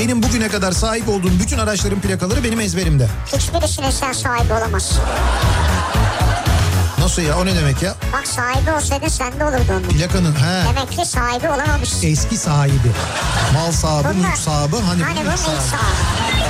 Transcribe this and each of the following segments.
Benim bugüne kadar sahip olduğum bütün araçların plakaları benim ezberimde. Hiçbirisine sen sahibi olamazsın. Nasıl ya o ne demek ya? Bak sahibi olsaydın sen de olurdu onun. Plakanın he. Demek ki sahibi olamamışsın. Eski sahibi. Mal sahibi, Bunlar- mülk sahibi. Hani, Hani bu mülk sahibi. sahibi.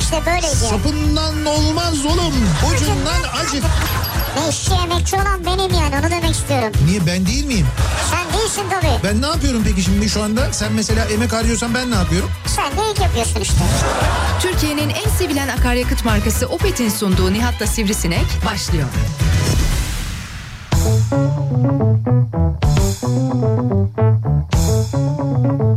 İşte böyleydi. Sapından olmaz oğlum. Ucundan acık. Ne işçi emekçi olan benim yani onu demek istiyorum. Niye ben değil miyim? Sen değilsin tabii. Ben ne yapıyorum peki şimdi şu anda? Sen mesela emek harcıyorsan ben ne yapıyorum? Sen de ilk yapıyorsun işte. Türkiye'nin en sevilen akaryakıt markası Opet'in sunduğu Nihat'la Sivrisinek başlıyor. Türkiye'nin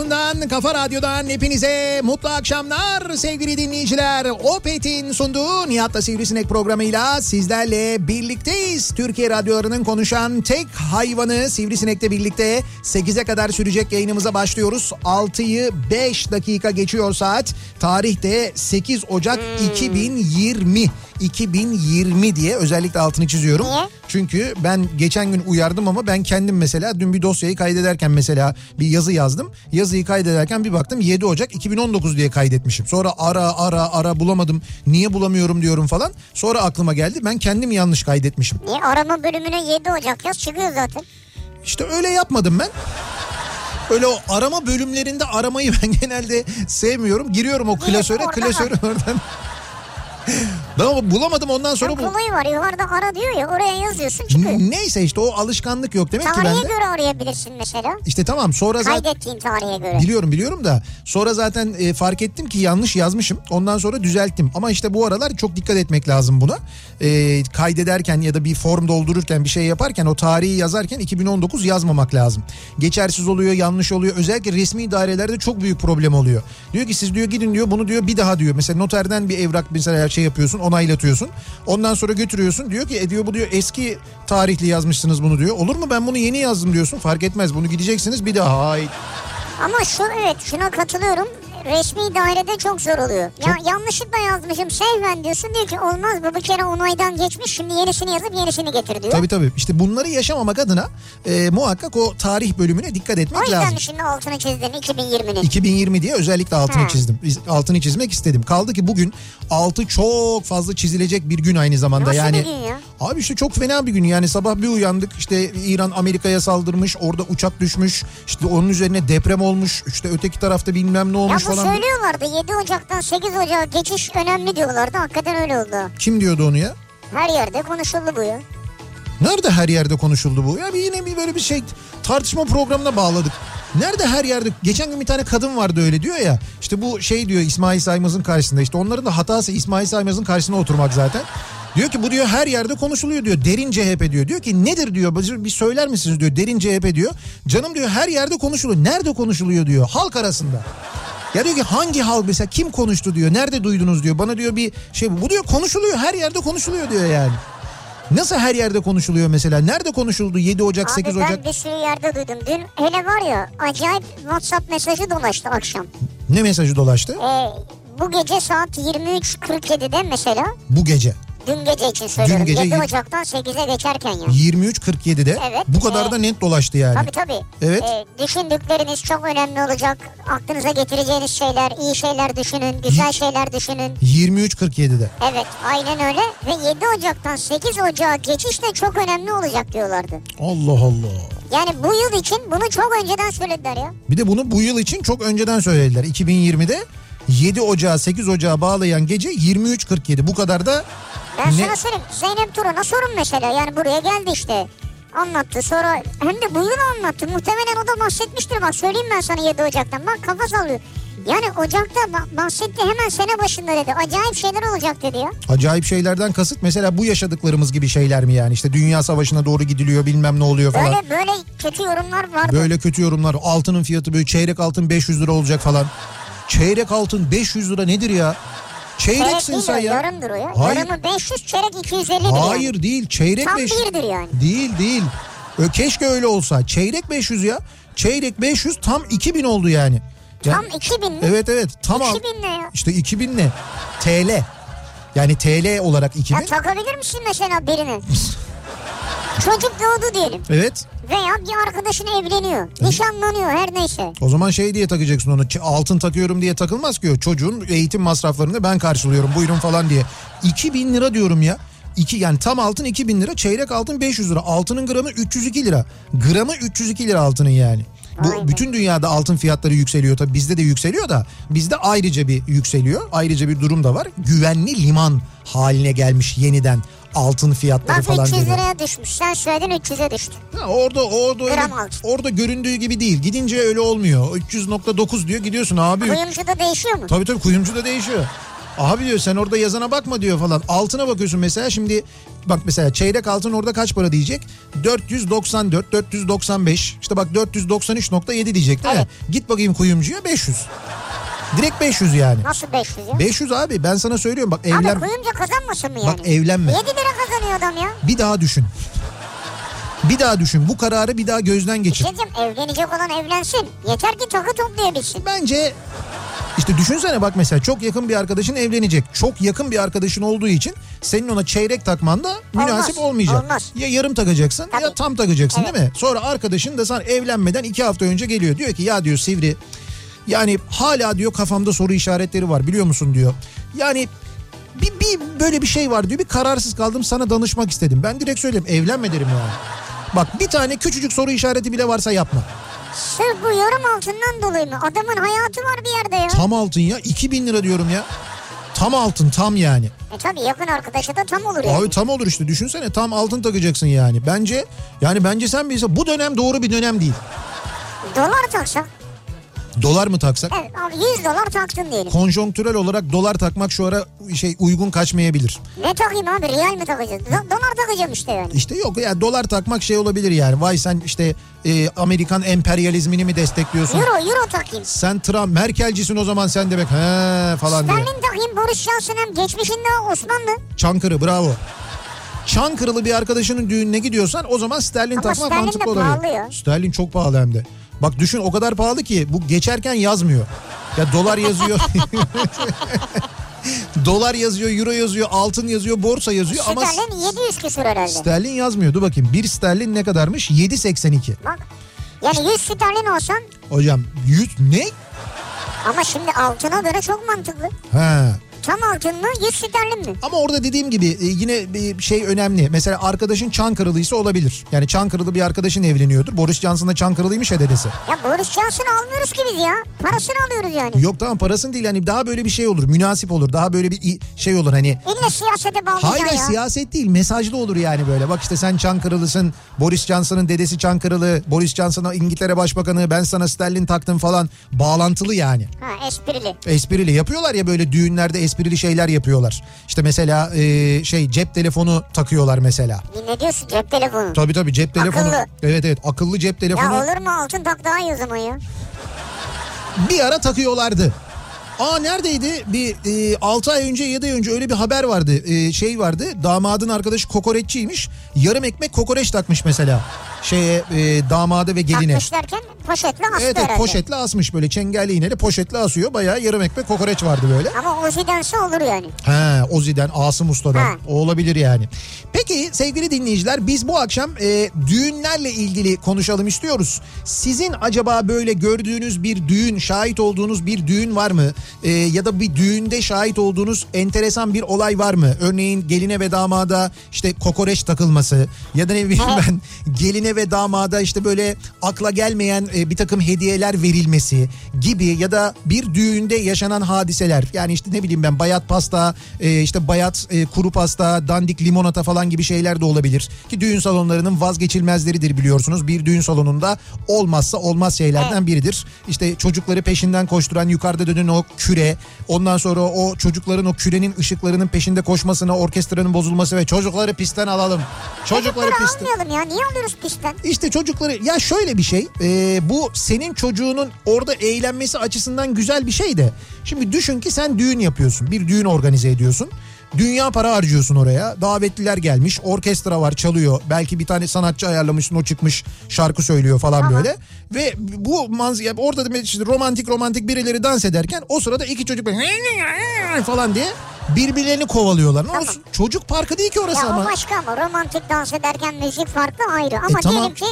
radyosundan, kafa radyodan hepinize mutlu akşamlar sevgili dinleyiciler. Opet'in sunduğu Nihat'la Sivrisinek programıyla sizlerle birlikteyiz. Türkiye radyolarının konuşan tek hayvanı Sivrisinek'le birlikte 8'e kadar sürecek yayınımıza başlıyoruz. 6'yı 5 dakika geçiyor saat. Tarihte 8 Ocak 2020. 2020 diye özellikle altını çiziyorum. Niye? Çünkü ben geçen gün uyardım ama ben kendim mesela dün bir dosyayı kaydederken mesela bir yazı yazdım. Yazıyı kaydederken bir baktım 7 Ocak 2019 diye kaydetmişim. Sonra ara ara ara bulamadım. Niye bulamıyorum diyorum falan. Sonra aklıma geldi ben kendim yanlış kaydetmişim. Niye arama bölümüne 7 Ocak yaz çıkıyor zaten. İşte öyle yapmadım ben. Öyle o arama bölümlerinde aramayı ben genelde sevmiyorum. Giriyorum o klasöre klasörü oradan. Ama bulamadım ondan sonra Ya bu. kolayı var yukarıda ara diyor ya oraya yazıyorsun çıkıyor. Neyse işte o alışkanlık yok demek ki Tarihe bende. göre arayabilirsin mesela. İşte tamam sonra zaten Kaydettiğin tarihe göre. Biliyorum biliyorum da sonra zaten e, fark ettim ki yanlış yazmışım. Ondan sonra düzelttim. Ama işte bu aralar çok dikkat etmek lazım buna. E, kaydederken ya da bir form doldururken bir şey yaparken o tarihi yazarken 2019 yazmamak lazım. Geçersiz oluyor, yanlış oluyor. Özellikle resmi dairelerde çok büyük problem oluyor. Diyor ki siz diyor gidin diyor bunu diyor bir daha diyor. Mesela noterden bir evrak mesela şey yapıyorsun onaylatıyorsun. Ondan sonra götürüyorsun. Diyor ki e diyor bu diyor eski tarihli yazmışsınız bunu diyor. Olur mu ben bunu yeni yazdım diyorsun. Fark etmez bunu gideceksiniz bir daha. Ama şu evet şuna katılıyorum. Resmi dairede çok zor oluyor. Ya yanlışlıkla yazmışım ben diyorsun diyor ki olmaz bu bir kere onaydan geçmiş şimdi yenisini yazıp yenisini getir diyor. Tabii tabii. İşte bunları yaşamamak adına e, muhakkak o tarih bölümüne dikkat O etmek yüzden lazım. şimdi altını çizdin 2020'nin? 2020 diye özellikle altını Ha. çizdim. Altını çizmek istedim. Kaldı ki bugün altı çok fazla çizilecek bir gün aynı zamanda. Nasıl yani bir gün ya? Abi işte çok fena bir gün. Yani sabah bir uyandık. işte İran Amerika'ya saldırmış. Orada uçak düşmüş. işte onun üzerine deprem olmuş. İşte öteki tarafta bilmem ne Ya olmuş bu falan. söylüyorlardı 7 Ocak'tan 8 Ocak'a geçiş önemli diyorlardı. Hakikaten öyle oldu. Kim diyordu onu ya? Her yerde konuşuldu bu ya. Nerede her yerde konuşuldu bu? Ya bir yine bir böyle bir şey tartışma programına bağladık. Nerede her yerde? Geçen gün bir tane kadın vardı öyle diyor ya. İşte bu şey diyor İsmail Saymaz'ın karşısında. İşte onların da hatası İsmail Saymaz'ın karşısına oturmak zaten. Diyor ki bu diyor her yerde konuşuluyor diyor. Derin CHP diyor. Diyor ki nedir diyor. Bir söyler misiniz diyor. Derin CHP diyor. Canım diyor her yerde konuşuluyor. Nerede konuşuluyor diyor. Halk arasında. Ya diyor ki hangi halk mesela kim konuştu diyor. Nerede duydunuz diyor. Bana diyor bir şey bu diyor konuşuluyor. Her yerde konuşuluyor diyor yani. Nasıl her yerde konuşuluyor mesela? Nerede konuşuldu 7 Ocak, Abi 8 ben Ocak? bir sürü yerde duydum. Dün hele var ya acayip WhatsApp mesajı dolaştı akşam. Ne mesajı dolaştı? Ee, bu gece saat 23.47'de mesela Bu gece. Dün gece için söylüyorum. gece 7 yirmi- Ocak'tan 8'e geçerken ya. 23.47'de Evet. bu kadar da Ee, net dolaştı yani. Tabii tabii. Evet. Ee, düşündükleriniz çok önemli olacak. Aklınıza getireceğiniz şeyler, iyi şeyler düşünün, güzel şeyler düşünün. 23.47'de. Evet aynen öyle ve 7 Ocak'tan 8 Ocak'a geçiş de çok önemli olacak diyorlardı. Allah Allah. Yani bu yıl için bunu çok önceden söylediler ya. Bir de bunu bu yıl için çok önceden söylediler. 2020'de 7 Ocağı 8 Ocağı bağlayan gece 23.47. Bu kadar da Ben ne? sana söyleyeyim Zeynep Turan'a sorun mesela yani buraya geldi işte. Anlattı sonra hem de bu yıl anlattı. Muhtemelen o da bahsetmiştir bak söyleyeyim ben sana 7 Ocak'tan. Bak kafa sallıyor. Yani Ocak'ta ba- bahsetti hemen sene başında dedi. Acayip şeyler olacak dedi ya. Acayip şeylerden kasıt mesela bu yaşadıklarımız gibi şeyler mi yani? İşte dünya savaşına doğru gidiliyor bilmem ne oluyor falan. Böyle böyle kötü yorumlar vardı. Böyle kötü yorumlar. Altının fiyatı böyle çeyrek altın 500 lira olacak falan. Çeyrek altın 500 lira nedir ya? Çeyrek Çeyreksin sen ya. yarımdır o ya. Hayır. Yarımı 500 çeyrek 250 'dir yani. Hayır değil. Çeyrek Tam 500. birdir yani. Değil değil. Ö, Keşke öyle olsa. Çeyrek 500 ya. Çeyrek 500 tam 2000 oldu yani. Ya- Tam 2000 mi? Evet evet. Tam al- 2000 ne ya? İşte 2000 ne? TL. Yani TL olarak 2000. Ya takabilir misin mesela birini? Çocuk doğdu diyelim. Evet. Veya bir arkadaşın evleniyor. Nişanlanıyor her neyse. O zaman şey diye takacaksın onu. Altın takıyorum diye takılmaz ki o. Çocuğun eğitim masraflarını ben karşılıyorum buyurun falan diye. 2000 lira diyorum ya. İki, yani tam altın 2000 lira çeyrek altın 500 lira altının gramı 302 lira gramı 302 lira altının yani bu bütün dünyada altın fiyatları yükseliyor tabii bizde de yükseliyor da bizde ayrıca bir yükseliyor ayrıca bir durum da var güvenli liman haline gelmiş yeniden altın fiyatları Bak falan 300 dedi. liraya düşmüş. Sen söyledin 300'e düştü. Ha, orada orada öyle, orada göründüğü gibi değil. Gidince öyle olmuyor. 300.9 diyor gidiyorsun abi. Kuyumcuda değişiyor mu? Tabii tabii kuyumcu da değişiyor. Abi diyor sen orada yazana bakma diyor falan. Altına bakıyorsun mesela şimdi bak mesela çeyrek altın orada kaç para diyecek? 494, 495 işte bak 493.7 diyecek değil mi? Git bakayım kuyumcuya 500. Direkt 500 yani. Nasıl 500 ya? 500 abi ben sana söylüyorum bak evlen Abi kuyumcu kazanmasın mı yani? Bak evlenme. 7 lira kazanıyor adam ya. bir daha düşün. Bir daha düşün. Bu kararı bir daha gözden geçir. Diyeceğim evlenecek olan evlensin. Yeter ki takı toplayabilsin. Bence işte düşünsene bak mesela çok yakın bir arkadaşın evlenecek. Çok yakın bir arkadaşın olduğu için senin ona çeyrek takman da münasip Olmaz, olmayacak. olmaz. Ya yarım takacaksın ya Tabii. tam takacaksın Evet. değil mi? Sonra arkadaşın da sana evlenmeden iki hafta önce geliyor. Diyor ki ya diyor Sivri yani hala diyor kafamda soru işaretleri var biliyor musun diyor. Yani bir, bir böyle bir şey var diyor bir kararsız kaldım sana danışmak istedim. Ben direkt söyleyeyim evlenme derim yani. Bak bir tane küçücük soru işareti bile varsa yapma. Sırf bu yorum altından dolayı mı? Adamın hayatı var bir yerde ya. Tam altın ya 2000 lira diyorum ya. Tam altın tam yani. E tabii yakın arkadaşı da tam olur yani. Abi tam olur işte düşünsene tam altın takacaksın yani. Bence yani bence sen bilirsin bu dönem doğru bir dönem değil. Dolar taksak. Dolar mı taksak? Evet abi 100 dolar taktın diyelim. Konjonktürel olarak dolar takmak şu ara şey uygun kaçmayabilir. Ne takayım abi real mi takacağız? Do- dolar takacağım işte yani. İşte yok ya dolar takmak şey olabilir yani. Vay sen işte e, Amerikan emperyalizmini mi destekliyorsun? Euro euro takayım. Sen Trump Merkelcisin o zaman sen demek he falan diye. Sterlin takayım Boris Johnson hem geçmişinde Osmanlı. Çankırı bravo. Çankırılı bir arkadaşının düğününe gidiyorsan o zaman sterlin Ama takmak sterlin mantıklı olabilir. Sterlin çok pahalı hem de. Bak düşün o kadar pahalı ki bu geçerken yazmıyor. Ya dolar yazıyor. dolar yazıyor, euro yazıyor, altın yazıyor, borsa yazıyor ama Sterlin 700 küsur herhalde. sterlin yazmıyor. Dur bakayım. Bir sterlin ne kadarmış? 7.82. Bak yani 100 sterlin olsan Hocam 100 ne? ama şimdi altına göre çok mantıklı. Ha. Tam altın mı 100 sterlin mi? Ama orada dediğim gibi e, yine bir şey önemli. Mesela arkadaşın Çankırılıysa olabilir. Yani Çankırılı bir arkadaşın evleniyordur. Boris Johnson da Çankırılıymış ya dedesi. Ya Boris Johnson'ı almıyoruz ki biz ya. Parasını alıyoruz yani. Yok tamam parasını değil hani daha böyle bir şey olur. Münasip olur. Daha böyle bir şey olur hani. İlle siyasete Hayır hayır, ya. siyaset değil mesajlı olur yani böyle. Bak işte sen Çankırılısın. Boris Johnson'ın dedesi Çankırılı. Boris Johnson'a İngiltere Başbakanı ben sana sterlin taktım falan. Bağlantılı yani. Ha esprili. Esprili yapıyorlar ya böyle düğünlerde esprili şeyler yapıyorlar. İşte mesela e, şey cep telefonu takıyorlar mesela. Ne diyorsun cep telefonu? Tabii tabii cep telefonu. Akıllı. Evet evet akıllı cep telefonu. Ya olur mu altın tak daha iyi o zaman ya. bir ara takıyorlardı. Aa neredeydi? Bir e, 6 ay önce 7 ay önce öyle bir haber vardı. E, şey vardı. Damadın arkadaşı kokoreççiymiş. Yarım ekmek kokoreç takmış mesela. Şeye e, damada ve geline. Takmış derken poşetle astı Evet, evet herhalde. poşetle asmış böyle çengelli iğneyle poşetle asıyor. Bayağı yarım ekmek kokoreç vardı böyle. Ama Ozi'dense olur yani. He Ozi'den Asım Usta'dan Ha. o olabilir yani. Peki sevgili dinleyiciler biz bu akşam e, düğünlerle ilgili konuşalım istiyoruz. Sizin acaba böyle gördüğünüz bir düğün şahit olduğunuz bir düğün var mı? E, ya da bir düğünde şahit olduğunuz enteresan bir olay var mı? Örneğin geline ve damada işte kokoreç takılması ya da ne bileyim ben geline ve damada işte böyle akla gelmeyen e, bir takım hediyeler verilmesi gibi ya da bir düğünde yaşanan hadiseler. Yani işte ne bileyim ben bayat pasta e, işte bayat e, kuru pasta dandik limonata falan gibi şeyler de olabilir. Ki düğün salonlarının vazgeçilmezleridir biliyorsunuz. Bir düğün salonunda olmazsa olmaz şeylerden biridir. İşte çocukları peşinden koşturan yukarıda dönen o küre ondan sonra o çocukların o kürenin ışıklarının peşinde koşmasına orkestranın bozulması ve çocukları pistten alalım çocukları Çocukları pistten almayalım ya. Niye alıyoruz pistten? işte çocukları ya şöyle bir şey e, bu senin çocuğunun orada eğlenmesi açısından güzel bir şey de şimdi düşün ki sen düğün yapıyorsun bir düğün organize ediyorsun. Dünya para harcıyorsun oraya. Davetliler gelmiş. Orkestra var çalıyor. Belki bir tane sanatçı ayarlamışsın o çıkmış şarkı söylüyor falan böyle. Ve bu manzara orada da işte romantik romantik birileri dans ederken o sırada iki çocuk böyle falan diye birbirlerini kovalıyorlar. Ne olsun? Çocuk parkı değil ki orası Ya ama. o başka ama romantik dans ederken müzik farklı ayrı. Ama E, tamam. diyelim ki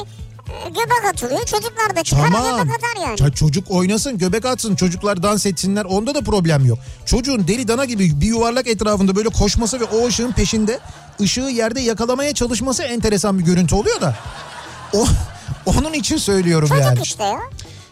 göbek atılıyor. Çocuklar da çıkar Tamam. göbek atar yani. Ya çocuk oynasın, göbek atsın, çocuklar dans etsinler. Onda da problem yok. Çocuğun deli dana gibi bir yuvarlak etrafında böyle koşması ve o ışığın peşinde ışığı yerde yakalamaya çalışması enteresan bir görüntü oluyor da. O onun için söylüyorum Çocuk yani. işte ya.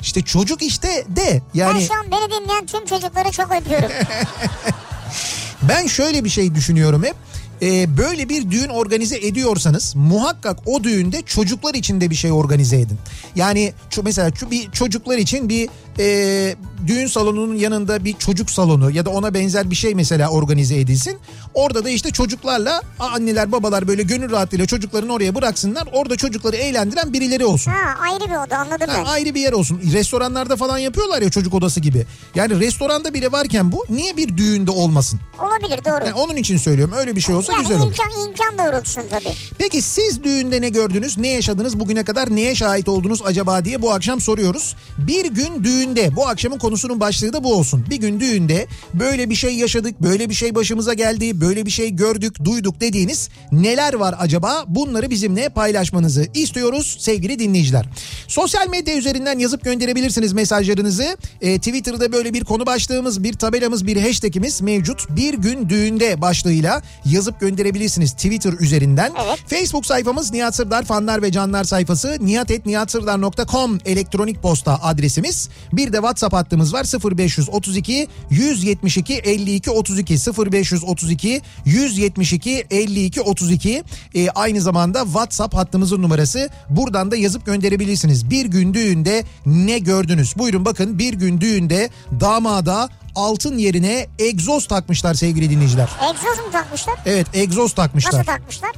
İşte çocuk işte de Ben yani şu an beni dinleyen tüm çocukları çok öpüyorum. ben şöyle bir şey düşünüyorum hep. Ee, böyle bir düğün organize ediyorsanız muhakkak o düğünde çocuklar için de bir şey organize edin. Yani şu mesela şu bir çocuklar için bir e, düğün salonunun yanında bir çocuk salonu ya da ona benzer bir şey mesela organize edilsin. Orada da işte çocuklarla anneler babalar böyle gönül rahatlığıyla çocuklarını oraya bıraksınlar. Orada çocukları eğlendiren birileri olsun. ha ayrı bir oda anladım Ha, ben. ayrı bir yer olsun. Restoranlarda falan yapıyorlar ya çocuk odası gibi. Yani restoranda bile varken bu niye bir düğünde olmasın? Olabilir doğru. Yani onun için söylüyorum. Öyle bir şey olsa yani güzel olur. imkan, imkan doğrultusun tabii. Peki siz düğünde ne gördünüz? Ne yaşadınız? Bugüne kadar neye şahit oldunuz acaba diye bu akşam soruyoruz. Bir gün düğünde bu akşamın konusunun başlığı da bu olsun. Bir gün düğünde böyle bir şey yaşadık, böyle bir şey başımıza geldi, böyle bir şey gördük, duyduk dediğiniz neler var acaba? Bunları bizimle paylaşmanızı istiyoruz sevgili dinleyiciler. Sosyal medya üzerinden yazıp gönderebilirsiniz mesajlarınızı. Ee, Twitter'da böyle bir konu başlığımız, bir tabelamız, bir hashtagimiz mevcut. Bir gün düğünde başlığıyla yazıp gönderebilirsiniz Twitter üzerinden. Evet. Facebook sayfamız Nihat Sırdar fanlar ve canlar sayfası nihatetnihatsırdar.com elektronik posta adresimiz. Bir de WhatsApp hattımız var 0532 172 52 32 0532 172 52 32 Ee, aynı zamanda WhatsApp hattımızın numarası. Buradan da yazıp gönderebilirsiniz. Bir gün düğünde ne gördünüz? Buyurun bakın bir gün düğünde damada altın yerine egzoz takmışlar sevgili dinleyiciler. Egzoz mu takmışlar? Evet egzoz takmışlar. Nasıl takmışlar?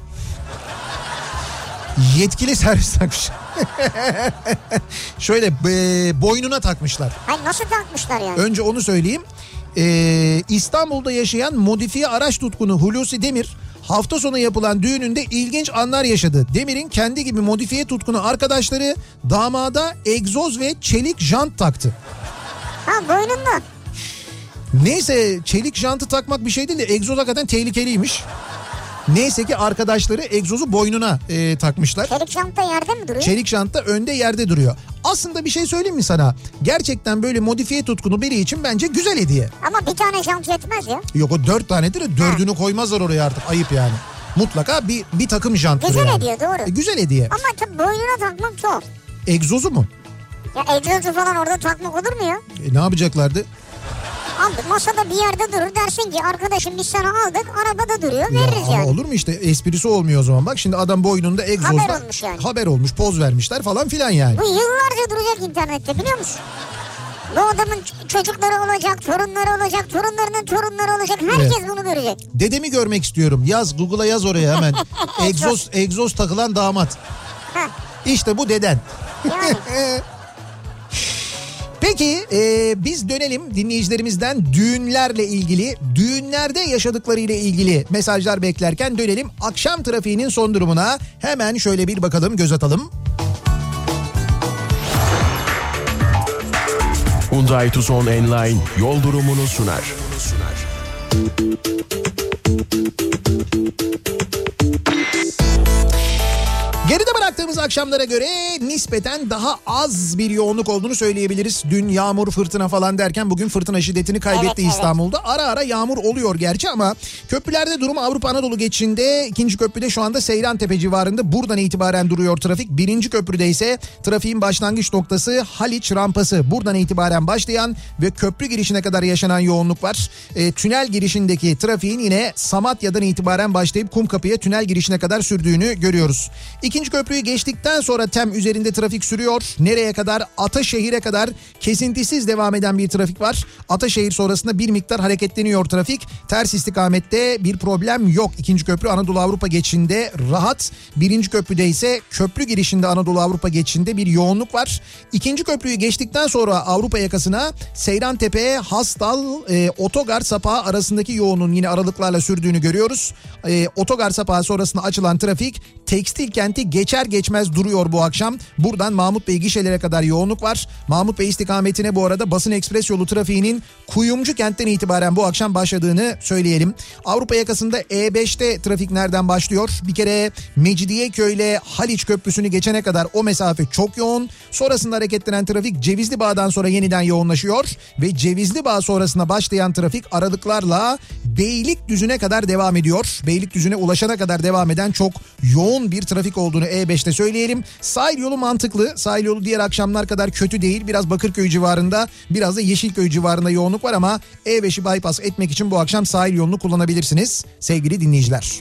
Yetkili servis takmış. Şöyle e, boynuna takmışlar. Hayır nasıl takmışlar yani? Önce onu söyleyeyim. Ee, İstanbul'da yaşayan modifiye araç tutkunu Hulusi Demir hafta sonu yapılan düğününde ilginç anlar yaşadı. Demir'in kendi gibi modifiye tutkunu arkadaşları damada egzoz ve çelik jant taktı. Ha boynunda. Neyse çelik jantı takmak bir şey değil de egzoz hakikaten tehlikeliymiş. Neyse ki arkadaşları egzozu boynuna e, takmışlar. Çelik çanta yerde mi duruyor? Çelik jant da önde yerde duruyor. Aslında bir şey söyleyeyim mi sana? Gerçekten böyle modifiye tutkunu biri için bence güzel hediye. Ama bir tane jant yetmez ya. Yok o dört tanedir de dördünü koymazlar oraya artık ayıp yani. Mutlaka bir, bir takım janttır Güzel yani. hediye, doğru. E, güzel hediye. Ama tabii boynuna takmak tuhaf. Egzozu mu? Ya egzozu falan orada takmak olur mu ya? E, ne yapacaklardı? Abi masada bir yerde durur dersin ki arkadaşım biz sana aldık arabada duruyor Ya veririz ama yani. olur mu işte esprisi olmuyor o zaman. Bak şimdi adam boynunda egzozla Haber olmuş yani. haber olmuş poz vermişler falan filan yani. Bu yıllarca duracak internette biliyor musun? Bu adamın çocukları olacak, torunları olacak, torunlarının torunları olacak. Herkes bunu görecek. Dedemi görmek istiyorum. Yaz Google'a yaz oraya hemen. egzoz egzoz takılan damat. Ha, İşte bu deden. yani Peki e, biz dönelim dinleyicilerimizden düğünlerle ilgili, düğünlerde yaşadıklarıyla ilgili mesajlar beklerken dönelim akşam trafiğinin son durumuna. Hemen şöyle bir bakalım göz atalım. Hyundai Tucson Enline yol durumunu sunar. Geride bıraktığımız akşamlara göre nispeten daha az bir yoğunluk olduğunu söyleyebiliriz. Dün yağmur fırtına falan derken bugün fırtına şiddetini kaybetti Evet, evet. İstanbul'da. Ara ara yağmur oluyor gerçi ama köprülerde durum Avrupa Anadolu geçişinde ikinci köprüde şu anda Seyrantepe civarında buradan itibaren duruyor trafik. Birinci köprüde ise trafiğin başlangıç noktası Haliç rampası. Buradan itibaren başlayan ve köprü girişine kadar yaşanan yoğunluk var. E, tünel girişindeki trafiğin yine Samatya'dan itibaren başlayıp Kumkapı'ya tünel girişine kadar sürdüğünü görüyoruz. İkinci köprüyü geçtikten sonra tem üzerinde trafik sürüyor. Nereye kadar? Ataşehir'e kadar kesintisiz devam eden bir trafik var. Ataşehir sonrasında bir miktar hareketleniyor trafik. Ters istikamette bir problem yok. İkinci köprü Anadolu Avrupa geçişinde rahat. Birinci köprüde ise köprü girişinde Anadolu Avrupa geçişinde bir yoğunluk var. İkinci köprüyü geçtikten sonra Avrupa yakasına Seyrantepe, Hastal, e, Otogar Sapağı arasındaki yoğunluğun yine aralıklarla sürdüğünü görüyoruz. E, Otogar Sapağı sonrasında açılan trafik tekstil kenti geçer geçmez duruyor bu akşam. Buradan Mahmut Bey gişelere kadar yoğunluk var. Mahmut Bey istikametine bu arada basın ekspres yolu trafiğinin Kuyumcu kentten itibaren bu akşam başladığını söyleyelim. Avrupa yakasında E5'te trafik nereden başlıyor? Bir kere Mecidiyeköy ile Haliç Köprüsü'nü geçene kadar o mesafe çok yoğun. Sonrasında hareketlenen trafik Cevizli Bağ'dan sonra yeniden yoğunlaşıyor. Ve Cevizli Bağ sonrasında başlayan trafik aralıklarla Beylikdüzü'ne kadar devam ediyor. Beylikdüzü'ne ulaşana kadar devam eden çok yoğun bir trafik olduğunu E5'te söyleyelim. Sahil yolu mantıklı. Sahil yolu diğer akşamlar kadar kötü değil. Biraz Bakırköy civarında biraz da Yeşilköy civarında yoğunluk var ama E5'i bypass etmek için bu akşam sahil yolunu kullanabilirsiniz sevgili dinleyiciler.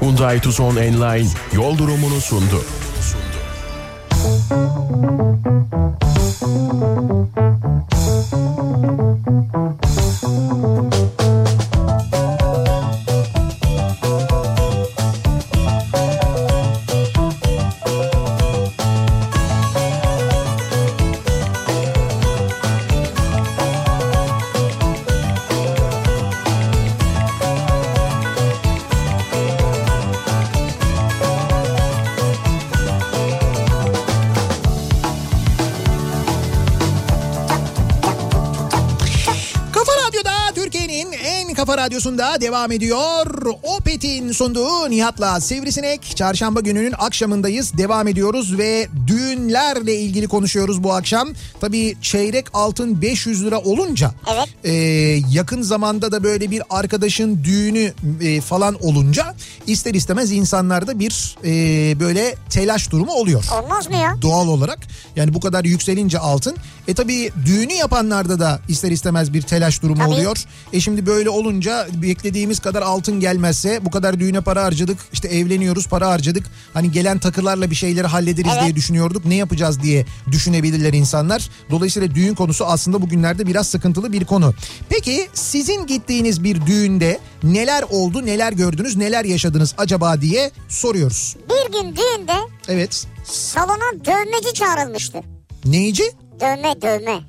Hyundai Tucson Enline yol durumunu sundu. Kafa radyosunda devam ediyor. Opet'in sunduğu Nihat'la Sivrisinek. Çarşamba gününün akşamındayız. Devam ediyoruz ve düğünlerle ilgili konuşuyoruz bu akşam. Tabii çeyrek altın 500 lira olunca Evet. e, yakın zamanda da böyle bir arkadaşın düğünü e, falan olunca ister istemez insanlarda bir e, böyle telaş durumu oluyor Olmaz mı ya? doğal olarak. Yani bu kadar yükselince altın. E tabii düğünü yapanlarda da ister istemez bir telaş durumu Tabii. oluyor. E şimdi böyle olunca beklediğimiz kadar altın gelmezse bu kadar düğüne para harcadık. işte evleniyoruz para harcadık. Hani gelen takılarla bir şeyleri hallederiz Evet. diye düşünüyorduk. Ne yapacağız diye düşünebilirler insanlar. Dolayısıyla düğün konusu aslında bugünlerde biraz sıkıntılı bir konu. Peki sizin gittiğiniz bir düğünde neler oldu, neler gördünüz, neler yaşadınız acaba diye soruyoruz. Bir gün düğünde Evet. salona dövmeci çağrılmıştı. Neyici? Dövme dövme.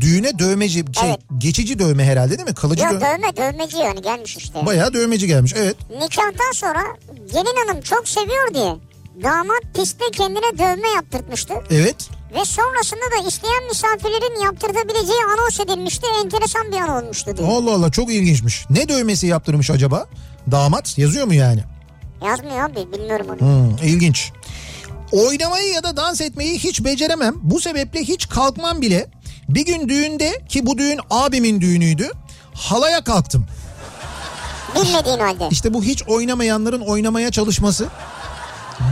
Düğüne dövmeci şey Evet. geçici dövme herhalde değil mi? Kalıcı Yok dövme. dövme dövmeci yani gelmiş işte. Bayağı dövmeci gelmiş evet. Nikahtan sonra gelin hanım çok seviyor diye damat piste kendine dövme yaptırtmıştı. Evet. Ve sonrasında da isteyen misafirlerin yaptırtabileceği anons edilmişti. Enteresan bir an olmuştu diye. Allah Allah çok ilginçmiş. Ne dövmesi yaptırmış acaba? Damat yazıyor mu yani? Yazmıyor abi bilmiyorum onu. Hmm, ilginç. Oynamayı ya da dans etmeyi hiç beceremem. Bu sebeple hiç kalkmam bile. Bir gün düğünde ki bu düğün abimin düğünüydü. Halaya kalktım. Bilmediğin halde. İşte bu hiç oynamayanların oynamaya çalışması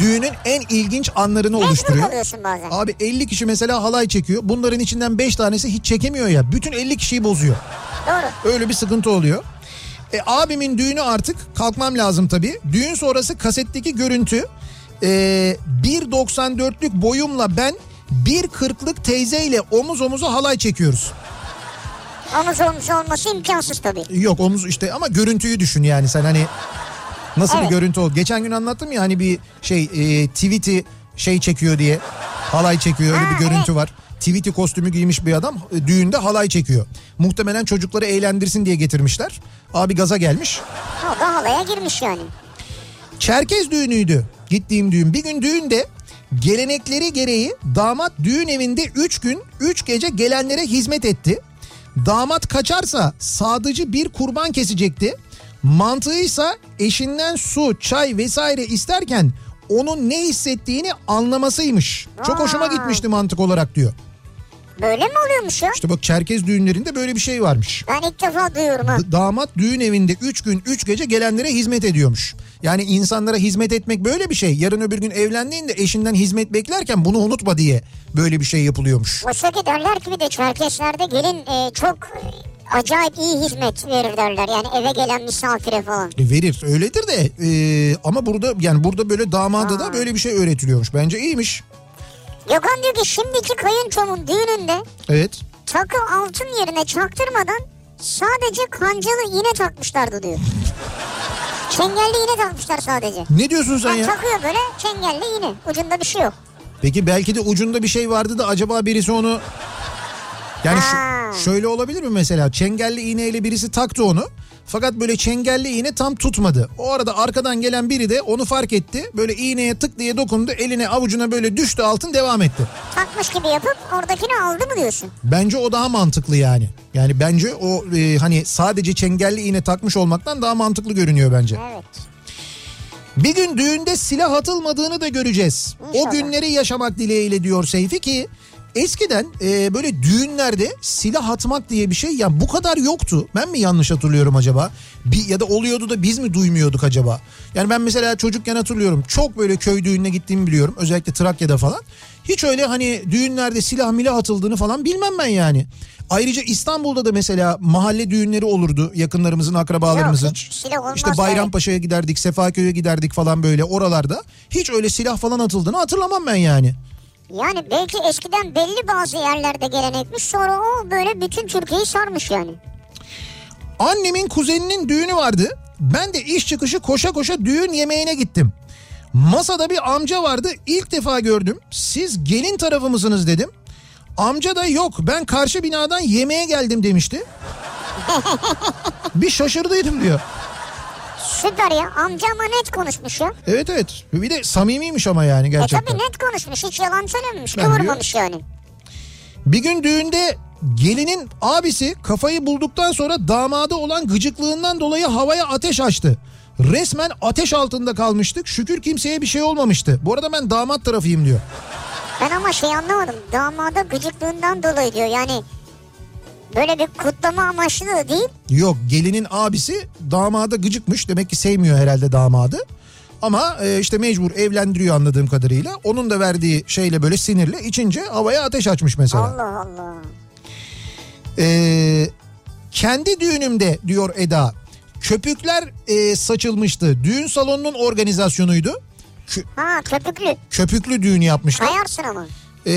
düğünün en ilginç anlarını Mecbur oluşturuyor. bazen. Abi 50 kişi mesela halay çekiyor. Bunların içinden 5 tanesi hiç çekemiyor ya. Bütün 50 kişiyi bozuyor. Doğru. Öyle bir sıkıntı oluyor. E, abimin düğünü artık kalkmam lazım tabii. Düğün sonrası kasetteki görüntü e, 1.94'lük boyumla ben 1.40'lık teyzeyle omuz omuza halay çekiyoruz. Omuz omuz olması imkansız tabii. Yok omuz işte ama görüntüyü düşün yani sen hani nasıl bir Evet. görüntü oldu. Geçen gün anlattım ya hani bir şey e, tweet'i şey çekiyor diye halay çekiyor öyle Ha, bir görüntü evet. var. Tweet'i kostümü giymiş bir adam e, düğünde halay çekiyor. Muhtemelen çocukları eğlendirsin diye getirmişler. Abi gaza gelmiş. O da halaya girmiş yani. Çerkez düğünüydü gittiğim düğün. Bir gün düğünde Gelenekleri gereği damat düğün evinde 3 gün 3 gece gelenlere hizmet etti. Damat kaçarsa sadıcı bir kurban kesecekti. Mantığıysa eşinden su, çay vesaire isterken onun ne hissettiğini anlamasıymış. Çok hoşuma gitmişti mantık olarak diyor. Böyle mi oluyormuş ya? İşte bak Çerkez düğünlerinde böyle bir şey varmış. Ben ilk defa duyuyorum ha. D- damat düğün evinde 3 gün 3 gece gelenlere hizmet ediyormuş. Yani insanlara hizmet etmek böyle bir şey. Yarın öbür gün evlendiğinde eşinden hizmet beklerken bunu unutma diye böyle bir şey yapılıyormuş. Oysa ki derler ki bir de Çerkeslerde gelin e, çok acayip iyi hizmet verir derler. Yani eve gelen misafire falan. E, verir öyledir de e, ama burada yani burada böyle damada da böyle bir şey öğretiliyormuş. Bence iyiymiş. Gökhan diyor ki şimdiki kayınçomun düğününde Evet. takı altın yerine çaktırmadan sadece kancalı iğne takmışlardı diyor. Çengelli iğne takmışlar sadece. Ne diyorsun sen Yani ya? takıyor böyle çengelli iğne. Ucunda bir şey yok. Peki belki de ucunda bir şey vardı da acaba birisi onu... Yani şu- şöyle olabilir mi mesela? Çengelli iğneyle birisi taktı onu. Fakat böyle çengelli iğne tam tutmadı. O arada arkadan gelen biri de onu fark etti. Böyle iğneye tık diye dokundu. Eline avucuna böyle düştü altın devam etti. Takmış gibi yapıp oradakini aldı mı diyorsun? Bence o daha mantıklı yani. Yani bence o e, hani sadece çengelli iğne takmış olmaktan daha mantıklı görünüyor bence. Evet. Bir gün düğünde silah atılmadığını da göreceğiz. O İnşallah. günleri yaşamak dileğiyle diyor Seyfi ki eskiden e, böyle düğünlerde silah atmak diye bir şey ya bu kadar yoktu. Ben mi yanlış hatırlıyorum acaba? Bir, ya da oluyordu da biz mi duymuyorduk acaba? Yani ben mesela çocukken hatırlıyorum. Çok böyle köy düğününe gittiğimi biliyorum. Özellikle Trakya'da falan. Hiç öyle hani düğünlerde silah milah atıldığını falan bilmem ben yani. Ayrıca İstanbul'da da mesela mahalle düğünleri olurdu yakınlarımızın akrabalarımızın. Yok, hiç silah olmaz İşte Bayrampaşa'ya giderdik, Sefaköy'e giderdik falan böyle oralarda. Hiç öyle silah falan atıldığını hatırlamam ben yani. Yani belki eskiden belli bazı yerlerde gelenekmiş sonra o böyle bütün Türkiye'yi sarmış yani. Annemin kuzeninin düğünü vardı. Ben de iş çıkışı koşa koşa düğün yemeğine gittim. Masada bir amca vardı. İlk defa gördüm. Siz gelin tarafı mısınız dedim. Amca da yok ben karşı binadan yemeğe geldim demişti. bir şaşırdıydım diyor. Süper ya amca ama net konuşmuş ya. Evet evet. Bir de samimiymiş ama yani E gerçekten. tabi net konuşmuş hiç yalan söylememiş Ben kıvırmamış yani. Bir gün düğünde gelinin abisi kafayı bulduktan sonra damada olan gıcıklığından dolayı havaya ateş açtı. Resmen ateş altında kalmıştık. Şükür kimseye bir şey olmamıştı. Bu arada ben damat tarafıyım diyor. Ben ama şey anlamadım damada gıcıklığından dolayı diyor yani böyle bir kutlama amaçlı da değil. Yok gelinin abisi damada gıcıkmış. Demek ki sevmiyor herhalde damadı. Ama e, işte mecbur evlendiriyor anladığım kadarıyla. Onun da verdiği şeyle böyle sinirle içince havaya ateş açmış mesela. Allah Allah. Ee, kendi düğünümde diyor Eda köpükler e, saçılmıştı. Düğün salonunun organizasyonuydu. Kö- Ha köpüklü köpüklü düğün yapmışlar. kayarsın ama. Ee,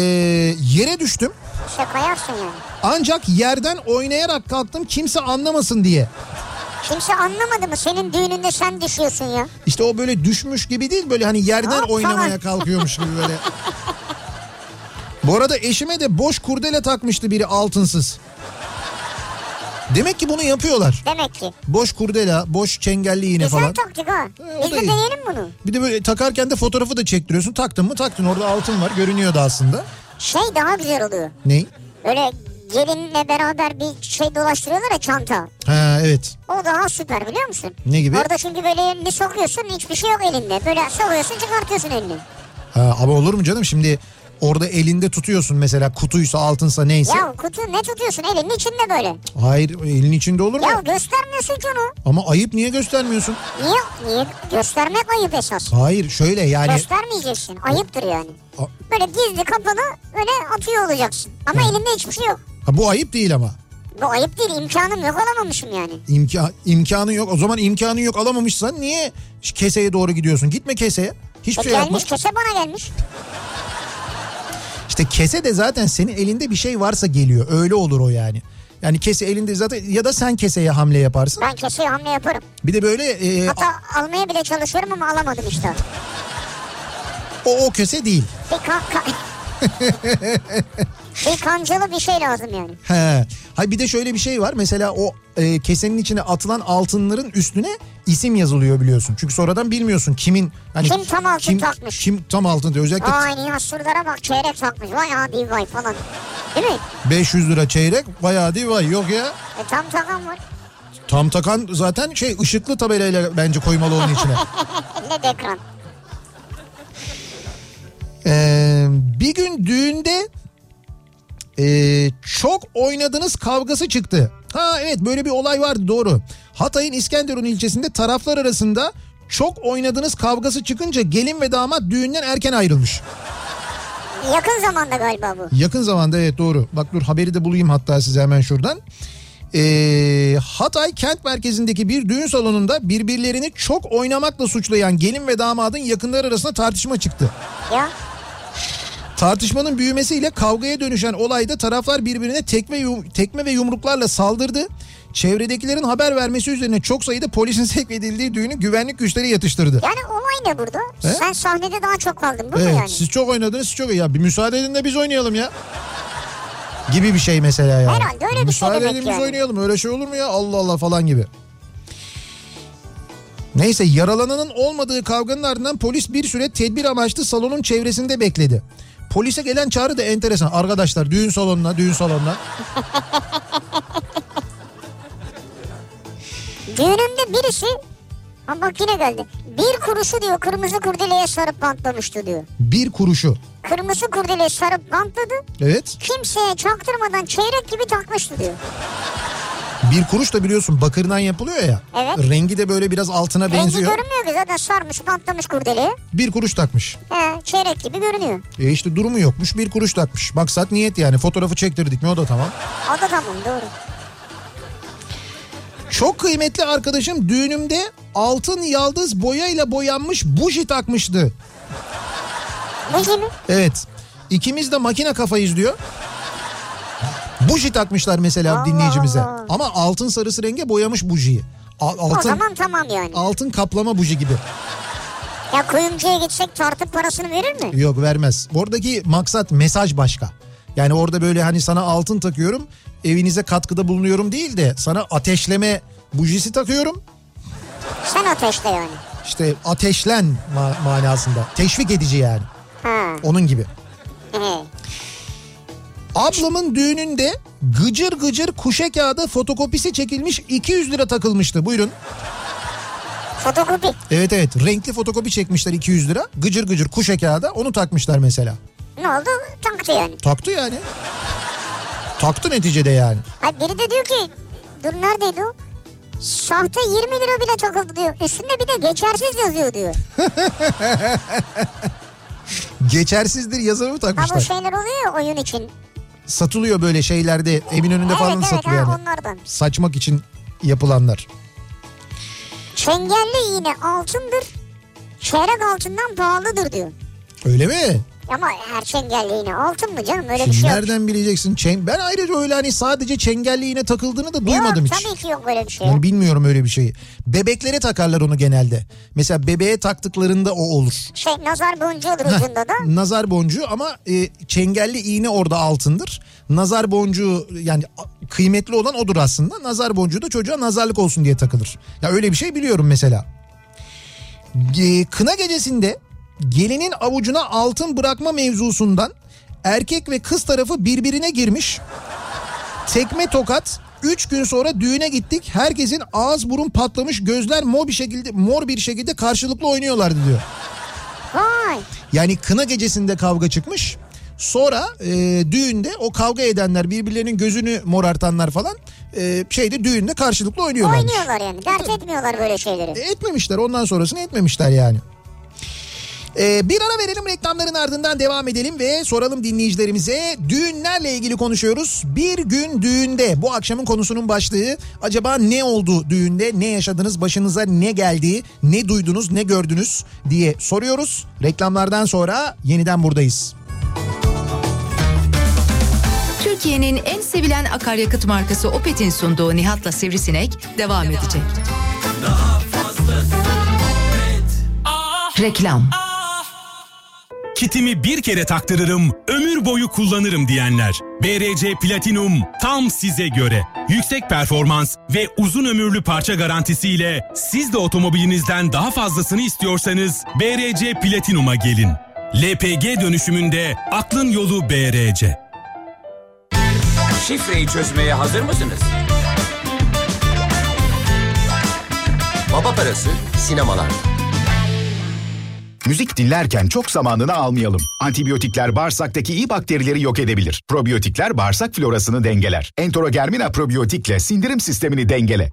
yere düştüm. İşte kayarsın yani. Ancak yerden oynayarak kalktım kimse anlamasın diye. Kimse anlamadı mı senin düğününde sen düşüyorsun ya. İşte o böyle düşmüş gibi değil böyle hani yerden Hop oynamaya falan. kalkıyormuş gibi böyle. Bu arada eşime de boş kurdele takmıştı biri altınsız. Demek ki bunu yapıyorlar. Demek ki. Boş kurdela, boş çengelli iğne Güzel falan. taktik ha. E, o Biz de deneyelim bunu. Bir de böyle takarken de fotoğrafı da çektiriyorsun. Taktın mı taktın orada altın var görünüyordu aslında. Şey daha güzel oluyor. Ney? Böyle gelinle beraber bir şey dolaştırıyorlar ya çanta. Ha evet. O daha süper biliyor musun? Ne gibi? Orada çünkü böyle elini sokuyorsun hiçbir şey yok elinde. Böyle sokuyorsun çıkartıyorsun elini. Ha, ama olur mu canım şimdi orada elinde tutuyorsun mesela kutuysa altınsa neyse. Ya kutu ne tutuyorsun elinin içinde böyle. Hayır elin içinde olur mu? Ya göstermiyorsun ki onu. Ama ayıp niye göstermiyorsun? Niye? Niye? Göstermek ayıp esas. Hayır şöyle yani. Göstermeyeceksin. Ayıptır yani. A- Böyle gizli kapalı böyle atıyor olacaksın. Ama elinde hiçbir şey yok. Ha, bu ayıp değil ama. Bu ayıp değil imkanım yok alamamışım yani. İmka, imkanın yok. O zaman imkanın yok alamamışsan niye keseye doğru gidiyorsun? Gitme keseye. Hiçbir E şey yapma. gelmiş kese bana gelmiş. İşte kese de zaten senin elinde bir şey varsa geliyor. Öyle olur o yani. Yani kese elinde zaten ya da sen keseye hamle yaparsın. Ben keseye hamle yaparım. Bir de böyle e, Hatta almaya bile çalışıyorum ama alamadım işte. o o kese değil. Bir kan... kan- bir kancalı bir şey lazım yani. He. Hay bir de şöyle bir şey var. Mesela o e, kesenin içine atılan altınların üstüne isim yazılıyor biliyorsun. Çünkü sonradan bilmiyorsun kimin hani Kim tam altın takmış? Kim tam altın diyor. Özellikle Ay Nihat Surdar'a bak çeyrek takmış. Vay adi vay falan. Değil mi? 500 lira çeyrek bayağı değil vay yok ya. E, tam takan var. Tam takan zaten şey ışıklı tabelayla bence koymalı onun içine. LED ekran. Ee, bir gün düğünde ee, çok oynadınız kavgası çıktı. Ha evet böyle bir olay vardı doğru. Hatay'ın İskenderun ilçesinde taraflar arasında çok oynadınız kavgası çıkınca gelin ve damat düğünden erken ayrılmış. Yakın zamanda galiba bu. Yakın zamanda evet doğru. Bak dur haberi de bulayım hatta size hemen şuradan. Ee, Hatay kent merkezindeki bir düğün salonunda birbirlerini çok oynamakla suçlayan gelin ve damadın yakınlar arasında tartışma çıktı. Ya Tartışmanın büyümesiyle kavgaya dönüşen olayda taraflar birbirine tekme, tekme ve yumruklarla saldırdı. Çevredekilerin haber vermesi üzerine çok sayıda polisin sevk edildiği düğünü güvenlik güçleri yatıştırdı. yani olay ne burada? He? Sen sahnede daha çok kaldın. Bu mu Evet yani? siz çok oynadınız siz çok ya bir müsaade edin de biz oynayalım ya. Gibi bir şey mesela ya. Herhalde öyle bir şey müsaade demek edin biz yani. oynayalım öyle şey olur mu ya Allah Allah falan gibi. Neyse yaralananın olmadığı kavganın ardından polis bir süre tedbir amaçlı salonun çevresinde bekledi. Polise gelen çağrı da enteresan. Arkadaşlar düğün salonuna düğün salonuna. Düğünümde birisi ha bak yine geldi. Bir kuruşu diyor kırmızı kurdeleye sarıp bantlamıştı diyor. Bir kuruşu. Kırmızı kurdeleye sarıp bantladı. Evet. Kimseye çaktırmadan çeyrek gibi takmıştı diyor. Bir kuruş da biliyorsun bakırdan yapılıyor ya. Evet. Rengi de böyle biraz altına Rengi benziyor. görünmüyor ki zaten sarmış bantlamış kurdeleye. Bir kuruş takmış. He, çeyrek gibi görünüyor. E işte durumu yokmuş bir kuruş takmış. Maksat niyet yani fotoğrafı çektirdik mi o da tamam. O da tamam doğru. Çok kıymetli arkadaşım düğünümde altın yaldız boyayla boyanmış buji takmıştı. Ne gibi? Evet. İkimiz de makine kafayız diyor. Buji takmışlar mesela Allah dinleyicimize. Allah. Ama altın sarısı renge boyamış bujiyi. Al- O altın zaman tamam yani. altın kaplama buji gibi. Ya kuyumcuya gitsek tartıp parasını verir mi? Yok vermez. Oradaki maksat mesaj başka. Yani orada böyle hani sana altın takıyorum, evinize katkıda bulunuyorum değil de sana ateşleme bujisi takıyorum. Sen ateşle yani. İşte ateşlen ma- manasında. Teşvik edici yani. Ha. Onun gibi. Ablamın düğününde gıcır gıcır kuşe kağıdı fotokopisi çekilmiş 200 lira takılmıştı. Buyurun. Fotokopi. Evet evet renkli fotokopi çekmişler 200 lira. Gıcır gıcır kuşe kağıda onu takmışlar mesela. Ne oldu? Taktı yani. Taktı yani. Taktı neticede yani. Hayır biri de diyor ki dur neredeydi o? Sahte 20 lira bile takıldı diyor. Üstünde bir de geçersiz yazıyor diyor. Geçersizdir yazarı mı Ha bu takmışlar? şeyler oluyor ya oyun için. Satılıyor böyle şeylerde evin önünde Evet falan evet satılıyor yani. onlardan. Saçmak için yapılanlar. Çengelli iğne altındır. Çeyrek altından pahalıdır diyor. Öyle mi? Ama her çengelli iğne altın mı canım öyle bir şey yok. nereden bileceksin? Çeng... Ben ayrıca öyle hani sadece çengelli iğne takıldığını da duymadım yok, hiç. tabii ki yok böyle bir şey. Yani bilmiyorum öyle bir şeyi. Bebeklere takarlar onu genelde. Mesela bebeğe taktıklarında o olur. Şey nazar boncuğu olur ucunda da. Nazar boncuğu ama e, çengelli iğne orada altındır. Nazar boncuğu yani kıymetli olan odur aslında. Nazar boncuğu da çocuğa nazarlık olsun diye takılır. Ya öyle bir şey biliyorum mesela. E, kına gecesinde gelinin avucuna altın bırakma mevzusundan erkek ve kız tarafı birbirine girmiş. Tekme tokat 3 gün sonra düğüne gittik. Herkesin ağız burun patlamış, gözler mor bir şekilde mor bir şekilde karşılıklı oynuyorlardı diyor. Vay. Yani kına gecesinde kavga çıkmış. Sonra e, düğünde o kavga edenler birbirlerinin gözünü morartanlar falan e, şeyde düğünde karşılıklı oynuyorlarmış. Oynuyorlar yani. Dert etmiyorlar böyle şeyleri. E, etmemişler ondan sonrasını etmemişler yani. E, bir ara verelim reklamların ardından devam edelim ve soralım dinleyicilerimize düğünlerle ilgili konuşuyoruz. Bir gün düğünde bu akşamın konusunun başlığı acaba ne oldu düğünde? Ne yaşadınız? Başınıza ne geldi? Ne duydunuz? Ne gördünüz? diye soruyoruz. Reklamlardan sonra yeniden buradayız. Türkiye'nin en sevilen akaryakıt markası Opet'in sunduğu Nihat'la Sivrisinek devam edecek. Reklam kitimi bir kere taktırırım, ömür boyu kullanırım diyenler. BRC Platinum tam size göre. Yüksek performans ve uzun ömürlü parça garantisiyle siz de otomobilinizden daha fazlasını istiyorsanız BRC Platinum'a gelin. LPG dönüşümünde aklın yolu BRC. Şifreyi çözmeye hazır mısınız? Baba parası sinemalarda. Müzik dinlerken çok zamanını almayalım. Antibiyotikler bağırsaktaki iyi bakterileri yok edebilir. Probiyotikler bağırsak florasını dengeler. Entorogermina probiyotikle sindirim sistemini dengele.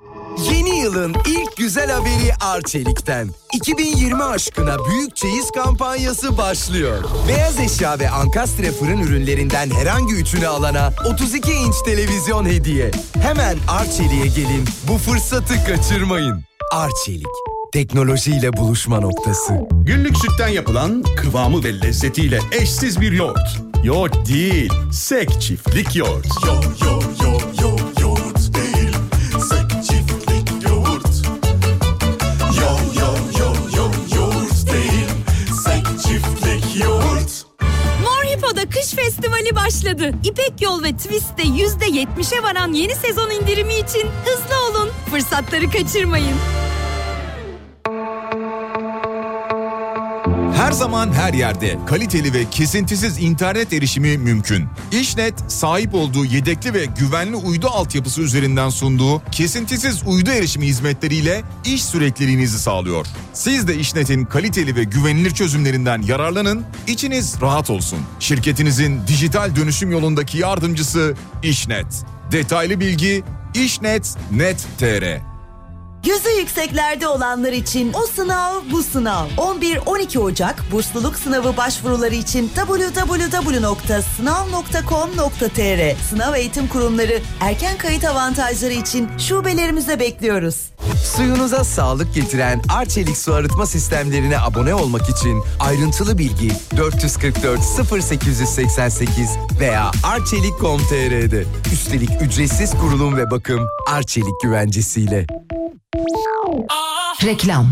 Yeni yılın ilk güzel haberi Arçelik'ten. 2020 aşkına büyük çeyiz kampanyası başlıyor. Beyaz eşya ve ankastre fırın ürünlerinden herhangi üçünü alana 32 inç televizyon hediye. Hemen Arçelik'e gelin bu fırsatı kaçırmayın. Arçelik, teknolojiyle buluşma noktası. Günlük sütten yapılan kıvamı ve lezzetiyle eşsiz bir yoğurt. Yoğurt değil, sek çiftlik yoğurt. Yo yo yo yo yoğurt değil, sek çiftlik yoğurt. Yo yo yo yo yoğurt değil, sek çiftlik yoğurt. Kış festivali başladı. İpek Yol ve Twist'te %70'e varan yeni sezon indirimi için hızlı olun. Fırsatları kaçırmayın. Her zaman her yerde kaliteli ve kesintisiz internet erişimi mümkün. İşnet sahip olduğu yedekli ve güvenli uydu altyapısı üzerinden sunduğu kesintisiz uydu erişimi hizmetleriyle iş sürekliliğinizi sağlıyor. Siz de İşnet'in kaliteli ve güvenilir çözümlerinden yararlanın, içiniz rahat olsun. Şirketinizin dijital dönüşüm yolundaki yardımcısı İşnet. Detaylı bilgi işnet.net.tr Gözü yükseklerde olanlar için o sınav bu sınav. 11-12 Ocak bursluluk sınavı başvuruları için www.sınav.com.tr Sınav eğitim kurumları erken kayıt avantajları için şubelerimize bekliyoruz. Suyunuza sağlık getiren Arçelik su arıtma sistemlerine abone olmak için ayrıntılı bilgi 444 0888 veya arçelik.com.tr'de. Üstelik ücretsiz kurulum ve bakım Arçelik güvencesiyle. Reklam.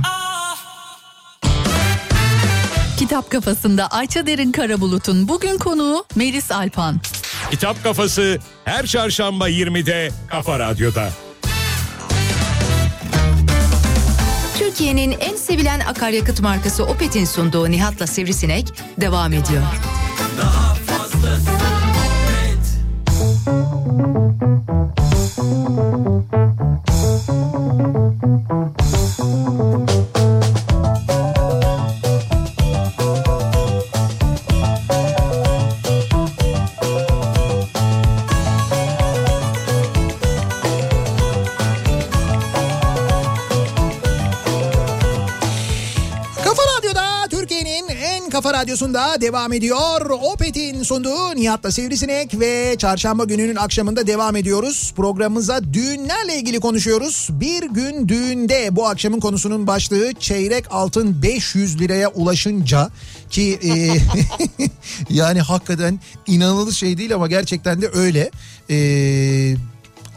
Kitap kafasında Ayça Derin Karabulut'un bugün konuğu Melis Alpan. Kitap Kafası her çarşamba 20'de Kafa Radyo'da. Türkiye'nin en sevilen akaryakıt markası Opet'in sunduğu Nihat'la Sivrisinek devam ediyor. Daha radyosunda devam ediyor. Opet'in sunduğu Nihat'la Sivrisinek ve çarşamba gününün akşamında devam ediyoruz. Programımıza düğünlerle ilgili konuşuyoruz. Bir gün düğünde bu akşamın konusunun başlığı çeyrek altın 500 liraya ulaşınca ki e, yani hakikaten inanılır şey değil ama gerçekten de öyle. Eee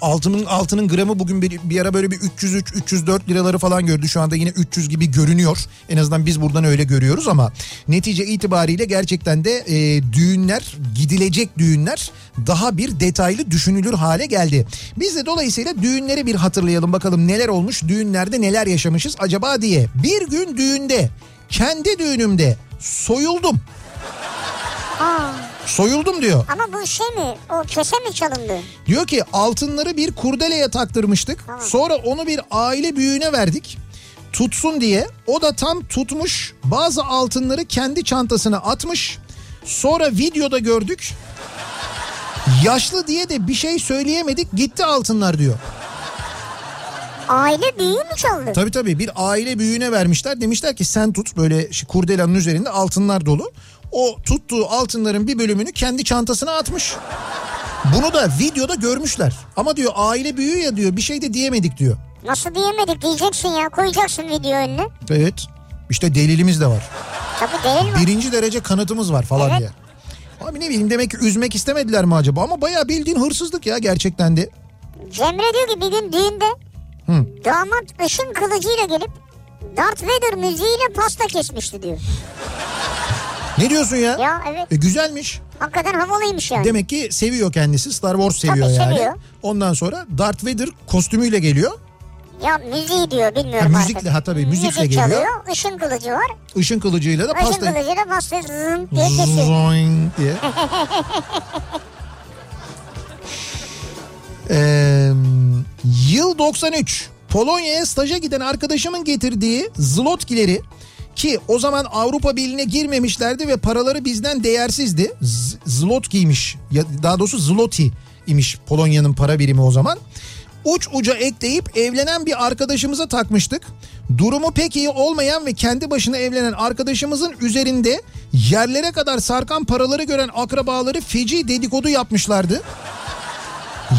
altının altının gramı bugün bir, bir ara böyle bir 303 304 liraları falan gördü. Şu anda yine 300 gibi görünüyor. En azından biz buradan öyle görüyoruz ama netice itibariyle gerçekten de e, düğünler gidilecek düğünler daha bir detaylı düşünülür hale geldi. Biz de dolayısıyla düğünleri bir hatırlayalım bakalım neler olmuş düğünlerde neler yaşamışız acaba diye. Bir gün düğünde kendi düğünümde soyuldum. Aa, Soyuldum diyor. ama bu şey mi? O kese mi çalındı? Diyor ki altınları bir kurdeleye taktırmıştık. Sonra onu bir aile büyüğüne verdik. Tutsun diye. O da tam tutmuş. Bazı altınları kendi çantasına atmış. Sonra videoda gördük. Yaşlı diye de bir şey söyleyemedik. Gitti altınlar diyor. Aile büyüğü mü çaldı? Tabii tabii bir aile büyüğüne vermişler. Demişler ki sen tut böyle kurdelanın üzerinde altınlar dolu. O tuttuğu altınların bir bölümünü kendi çantasına atmış. Bunu da videoda görmüşler. Ama diyor aile büyüğü ya diyor bir şey de diyemedik diyor. Nasıl diyemedik diyeceksin ya koyacaksın video önüne. Evet işte delilimiz de var. Tabii değil mi? Birinci derece kanıtımız var falan diye. Abi ne bileyim demek ki üzmek istemediler mi acaba? Ama bayağı bildiğin hırsızlık ya gerçekten de. Cemre diyor ki bir gün düğünde Hı. damat ışın kılıcıyla gelip Darth Vader müziğiyle pasta kesmişti diyor. Ne diyorsun ya? Ya evet. E, güzelmiş. Hakikaten havalıymış yani. Demek ki seviyor kendisi. Star Wars seviyor Tabii yani. seviyor. Ondan sonra Darth Vader kostümüyle geliyor. Ya müziği diyor bilmiyorum Ha, artık. müzikle, ha tabii, müzikle Müzik geliyor. çalıyor. Işın kılıcı var. Işın kılıcıyla da Işın pasta... kılıcıyla pasta zın diye kesiyor. Zoing diye. Ee, yıl 93. Polonya'ya staja giden arkadaşımın getirdiği zlotkileri ki o zaman Avrupa Birliği'ne girmemişlerdi ve paraları bizden değersizdi. Z- Zlotkiymiş. Ya daha doğrusu zloty imiş Polonya'nın para birimi o zaman. Uç uca ekleyip evlenen bir arkadaşımıza takmıştık. Durumu pek iyi olmayan ve kendi başına evlenen arkadaşımızın üzerinde yerlere kadar sarkan paraları gören akrabaları feci dedikodu yapmışlardı.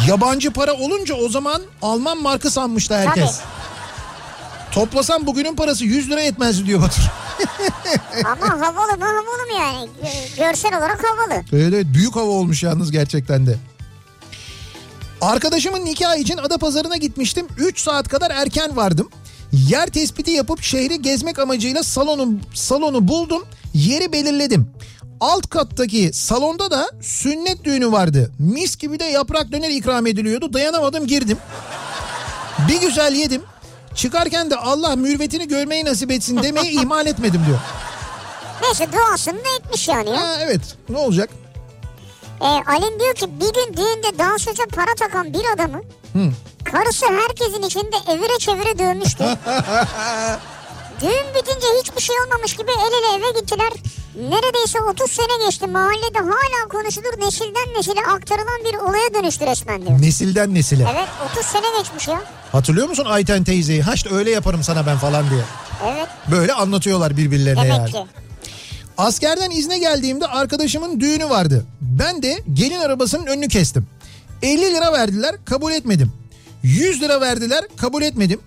Yabancı para olunca o zaman Alman markı sanmıştı herkes. Toplasam bugünün parası 100 lira etmez diyor Batur. Ama havalı mı havalı mı yani? Gö- Görsel olarak havalı. Evet evet büyük hava olmuş yalnız gerçekten de. Arkadaşımın nikahı için Adapazarı'na gitmiştim. 3 saat kadar erken vardım. Yer tespiti yapıp şehri gezmek amacıyla salonu salonu buldum. Yeri belirledim. Alt kattaki salonda da sünnet düğünü vardı. Mis gibi de yaprak döner ikram ediliyordu. Dayanamadım girdim. Bir güzel yedim. Çıkarken de Allah mürvetini görmeyi nasip etsin demeyi ihmal etmedim diyor. Neyse duasını da etmiş yani ya. Ha, evet ne olacak? Ee, Alin diyor ki bir gün düğünde dansöze para takan bir adamı Hı. karısı herkesin içinde evire çevire dövmüştü. Düğün bitince hiçbir şey olmamış gibi el ele eve gittiler. Neredeyse 30 sene geçti mahallede hala konuşulur nesilden nesile aktarılan bir olaya dönüştü resmen diyor. Nesilden nesile. Evet 30 sene geçmiş ya. Hatırlıyor musun Ayten teyzeyi? Ha işte öyle yaparım sana ben falan diye. Evet Böyle anlatıyorlar birbirlerine demek yani. ki. Askerden izne geldiğimde arkadaşımın düğünü vardı. Ben de gelin arabasının önünü kestim. 50 lira verdiler kabul etmedim. 100 lira verdiler kabul etmedim.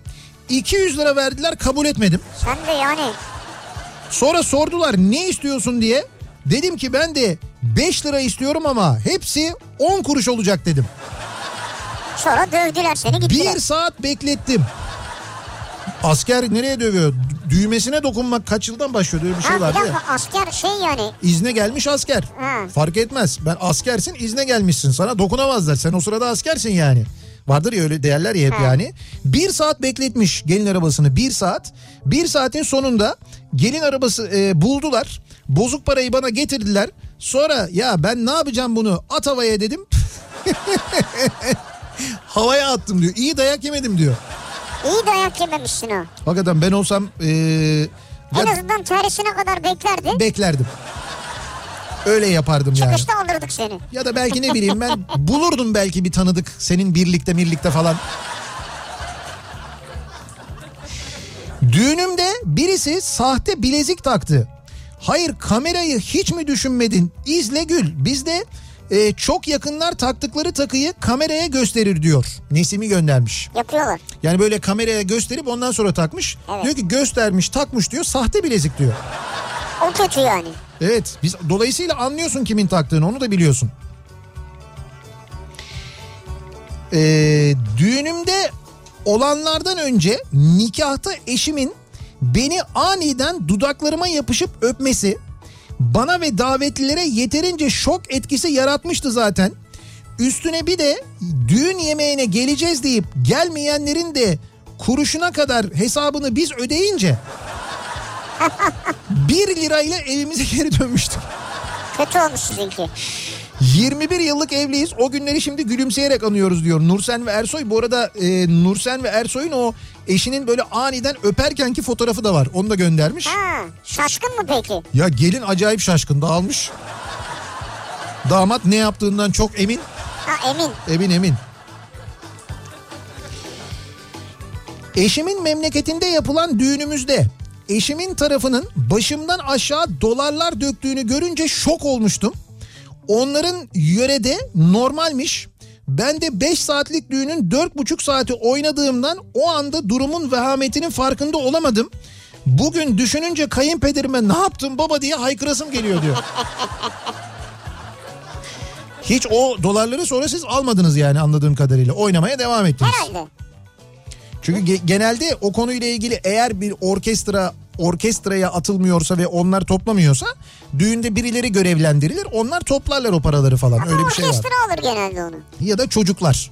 200 lira verdiler kabul etmedim. Sen de yani Sonra sordular ne istiyorsun diye. Dedim ki ben de 5 lira istiyorum ama hepsi 10 kuruş olacak dedim. sonra dövdüler seni gittiler. Bir saat beklettim. Asker nereye dövüyor? Dü- Düğmesine dokunmak kaç yıldan başlıyor öyle bir şey ya. dakika asker şey yani İzne gelmiş asker. Ha. Fark etmez. Ben askersin izne gelmişsin. Sana dokunamazlar. Sen o sırada askersin yani. Vardır ya öyle değerler ya hep yani. Bir saat bekletmiş gelin arabasını. Bir saat. Bir saatin sonunda gelin arabası e, buldular. Bozuk parayı bana getirdiler. Sonra ya ben ne yapacağım bunu at havaya dedim. havaya attım diyor. İyi dayak yemedim diyor. iyi dayak yememişsin o. Hakikaten ben olsam e, En ya azından tersine kadar beklerdi. beklerdim. Öyle yapardım yani. Çıkışta alırdık seni. Ya da belki ne bileyim ben bulurdum belki bir tanıdık senin birlikte birlikte falan. Düğünümde birisi sahte bilezik taktı. Hayır kamerayı hiç mi düşünmedin? İzle gül. Bizde e, çok yakınlar taktıkları takıyı kameraya gösterir diyor. Nesimi göndermiş. Yapıyorlar. Yani böyle kameraya gösterip ondan sonra takmış. Evet. Diyor ki göstermiş takmış diyor sahte bilezik diyor. O kötü yani. Evet biz dolayısıyla anlıyorsun kimin taktığını onu da biliyorsun. Ee, düğünümde olanlardan önce nikahta eşimin beni aniden dudaklarıma yapışıp öpmesi bana ve davetlilere yeterince şok etkisi yaratmıştı zaten. Üstüne bir de düğün yemeğine geleceğiz deyip gelmeyenlerin de kuruşuna kadar hesabını biz ödeyince 1 lirayla evimize geri dönmüştük. Kötü olmuş sizinki. 21 yıllık evliyiz. O günleri şimdi gülümseyerek anıyoruz diyor. Nursen ve Ersoy bu arada e, Nursen ve Ersoy'un o eşinin böyle aniden öperkenki fotoğrafı da var. Onu da göndermiş. Ha, şaşkın mı peki? Ya gelin acayip şaşkın dağılmış. Damat ne yaptığından çok emin. Ha emin. Emin emin. Eşimin memleketinde yapılan düğünümüzde eşimin tarafının başımdan aşağı dolarlar döktüğünü görünce şok olmuştum. Onların yörede normalmiş. Ben de 5 saatlik düğünün 4,5 saati oynadığımdan o anda durumun vehametinin farkında olamadım. Bugün düşününce kayınpederime ne yaptın baba diye haykırasım geliyor diyor. Hiç o dolarları sonra siz almadınız yani anladığım kadarıyla. Oynamaya devam ettiniz. Herhalde. Çünkü ge- genelde o konuyla ilgili eğer bir orkestra orkestraya atılmıyorsa ve onlar toplamıyorsa düğünde birileri görevlendirilir. Onlar toplarlar o paraları falan. Ama Öyle bir şey var. orkestra alır genelde onu. Ya da çocuklar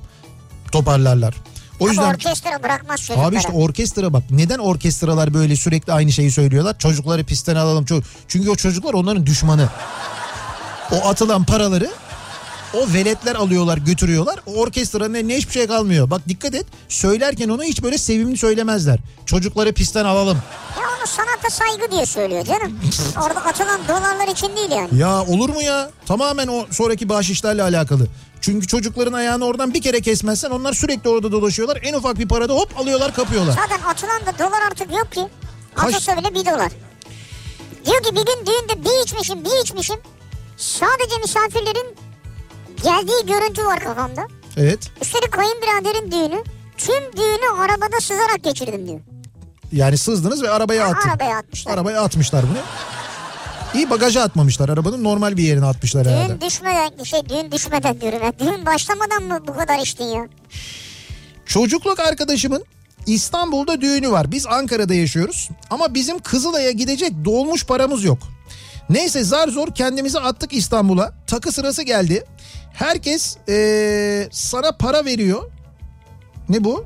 toparlarlar. O Ama yüzden orkestra bırakmaz çocuklara. Abi işte orkestra bak neden orkestralar böyle sürekli aynı şeyi söylüyorlar? Çocukları pistten alalım. Çünkü o çocuklar onların düşmanı. O atılan paraları o veletler alıyorlar götürüyorlar. O orkestranın eline hiçbir şey kalmıyor. Bak dikkat et söylerken onu hiç böyle sevimli söylemezler. Çocukları pistten alalım. Ya onu sanata saygı diye söylüyor canım. Orada atılan dolarlar için değil yani. Ya olur mu ya? Tamamen o sonraki bahşişlerle alakalı. Çünkü çocukların ayağını oradan bir kere kesmezsen onlar sürekli orada dolaşıyorlar. En ufak bir parada hop alıyorlar kapıyorlar. Zaten atılan da dolar artık yok ki. Atılsa bile bir dolar. Diyor ki bir gün düğünde bir içmişim bir içmişim. Sadece misafirlerin geldiği görüntü var kafamda. Evet. Üstelik kayınbiraderin düğünü. Tüm düğünü arabada sızarak geçirdim diyor. Yani sızdınız ve arabaya attın. Arabaya atmışlar. Arabaya atmışlar bunu. İyi bagaja atmamışlar arabanın normal bir yerine atmışlar herhalde. Düğün düşmeden şey düğün düşmeden diyorum ya. Düğün başlamadan mı bu kadar içtin ya? Çocukluk arkadaşımın İstanbul'da düğünü var. Biz Ankara'da yaşıyoruz. Ama bizim Kızılay'a gidecek dolmuş paramız yok. Neyse zar zor kendimizi attık İstanbul'a. Takı sırası geldi. Herkes eee, sana para veriyor. Ne bu?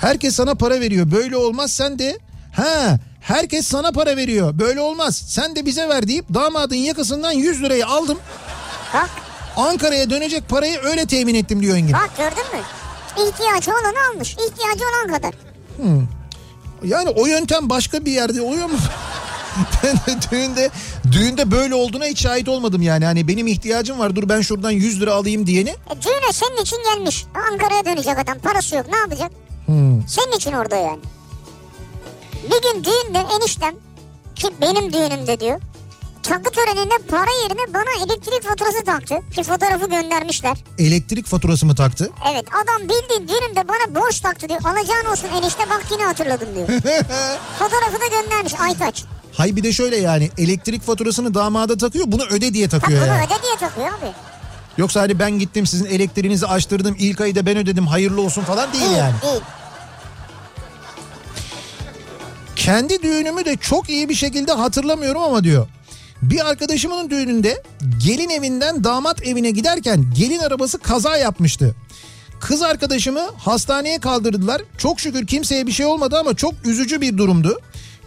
Herkes sana para veriyor. Böyle olmaz sen de. Ha, herkes sana para veriyor. Böyle olmaz. Sen de bize ver deyip damadın yakasından 100 lirayı aldım. Bak. Ankara'ya dönecek parayı öyle temin ettim diyor Engin. Bak gördün mü? İhtiyacı olanı almış. İhtiyacı olan kadar. Hmm. Yani o yöntem başka bir yerde oluyor mu? ben de düğünde düğünde böyle olduğuna hiç şahit olmadım yani. Hani benim ihtiyacım var dur ben şuradan 100 lira alayım diyeni. E, düğüne senin için gelmiş. Ankara'ya dönecek adam. Parası yok. Ne yapacak? Hmm. Senin için orada yani. Bir gün düğünde eniştem ki benim düğünümde diyor. Takı töreninde para yerine bana elektrik faturası taktı. Ki fotoğrafı göndermişler. Elektrik faturası mı taktı? Evet adam bildiğin düğünümde bana borç taktı diyor. Alacağın olsun enişte bak yine hatırladım diyor. Fotoğrafı da göndermiş Aytaç. Hay bir de şöyle yani elektrik faturasını damada takıyor bunu öde diye takıyor bunu yani. öde diye takıyor abi. Yoksa hani ben gittim sizin elektriğinizi açtırdım ilk ayı da ben ödedim hayırlı olsun falan değil yani. Değil. Kendi düğünümü de çok iyi bir şekilde hatırlamıyorum ama diyor. Bir arkadaşımın düğününde gelin evinden damat evine giderken gelin arabası kaza yapmıştı. Kız arkadaşımı hastaneye kaldırdılar. Çok şükür kimseye bir şey olmadı ama çok üzücü bir durumdu.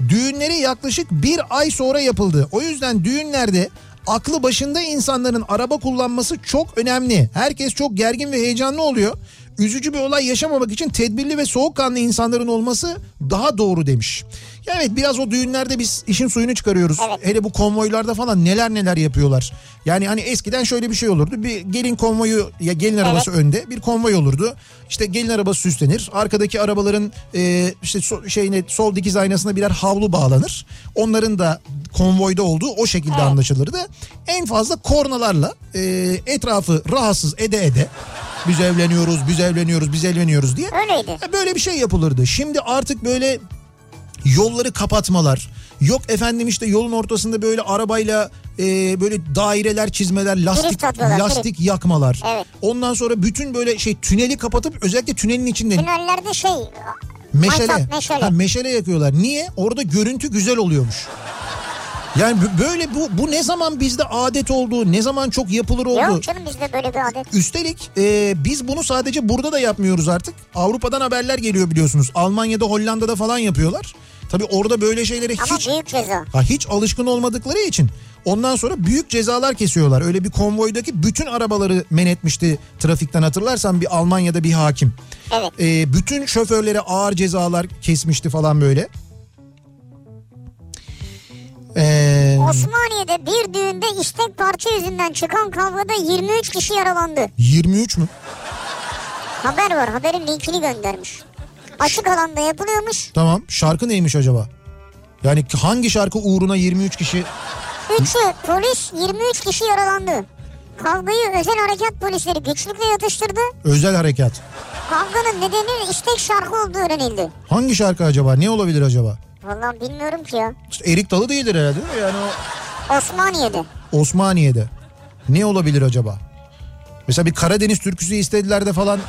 Düğünleri yaklaşık bir ay sonra yapıldı. O yüzden düğünlerde aklı başında insanların araba kullanması çok önemli. Herkes çok gergin ve heyecanlı oluyor. Üzücü bir olay yaşamamak için tedbirli ve soğukkanlı insanların olması daha doğru demiş. Ya evet biraz o düğünlerde biz işin suyunu çıkarıyoruz. Hele bu konvoylarda falan neler neler yapıyorlar. Yani hani eskiden şöyle bir şey olurdu. Bir gelin konvoyu ya gelin arabası önde bir konvoy olurdu. İşte gelin arabası süslenir. Arkadaki arabaların e, işte so- şeyine sol dikiz aynasına birer havlu bağlanır. Onların da konvoyda olduğu o şekilde anlaşılırdı. En fazla kornalarla e, etrafı rahatsız ede ede biz evleniyoruz, biz evleniyoruz, biz evleniyoruz diye. Öyleydi. Böyle bir şey yapılırdı. Şimdi artık böyle yolları kapatmalar. Yok efendim işte yolun ortasında böyle arabayla e, böyle daireler çizmeler, lastik lastik yakmalar. Evet. Ondan sonra bütün böyle şey tüneli kapatıp özellikle tünelin içinde Tünellerde şey meşale. meşale. Ha, meşale yakıyorlar. Niye? Orada görüntü güzel oluyormuş. Yani böyle bu bu ne zaman bizde adet oldu, ne zaman çok yapılır oldu. Yok canım bizde böyle bir adet. Üstelik e, biz bunu sadece burada da yapmıyoruz artık. Avrupa'dan haberler geliyor biliyorsunuz. Almanya'da, Hollanda'da falan yapıyorlar. Tabii orada böyle şeylere Ama hiç büyük ceza. ha, hiç alışkın olmadıkları için ondan sonra büyük cezalar kesiyorlar. Öyle bir konvoydaki bütün arabaları men etmişti trafikten hatırlarsan bir Almanya'da bir hakim. Evet. E, bütün şoförlere ağır cezalar kesmişti falan böyle. Ee, Osmaniye'de bir düğünde istek parça yüzünden çıkan kavgada 23 kişi yaralandı. 23 mü? Haber var haberin linkini göndermiş. Açık alanda yapılıyormuş. Tamam. Şarkı neymiş acaba? Yani hangi şarkı uğruna 23 kişi... Üçü polis 23 kişi yaralandı. Kavgayı özel harekat polisleri güçlükle yatıştırdı. Özel harekat. Kavganın nedeni istek şarkı olduğu öğrenildi. Hangi şarkı acaba? Ne olabilir acaba? Vallahi bilmiyorum ki ya. İşte Erik Dalı değildir herhalde değil mi? Yani o Osmaniye'de. Osmaniye'de. Ne olabilir acaba? Mesela bir Karadeniz türküsü istediler de falan.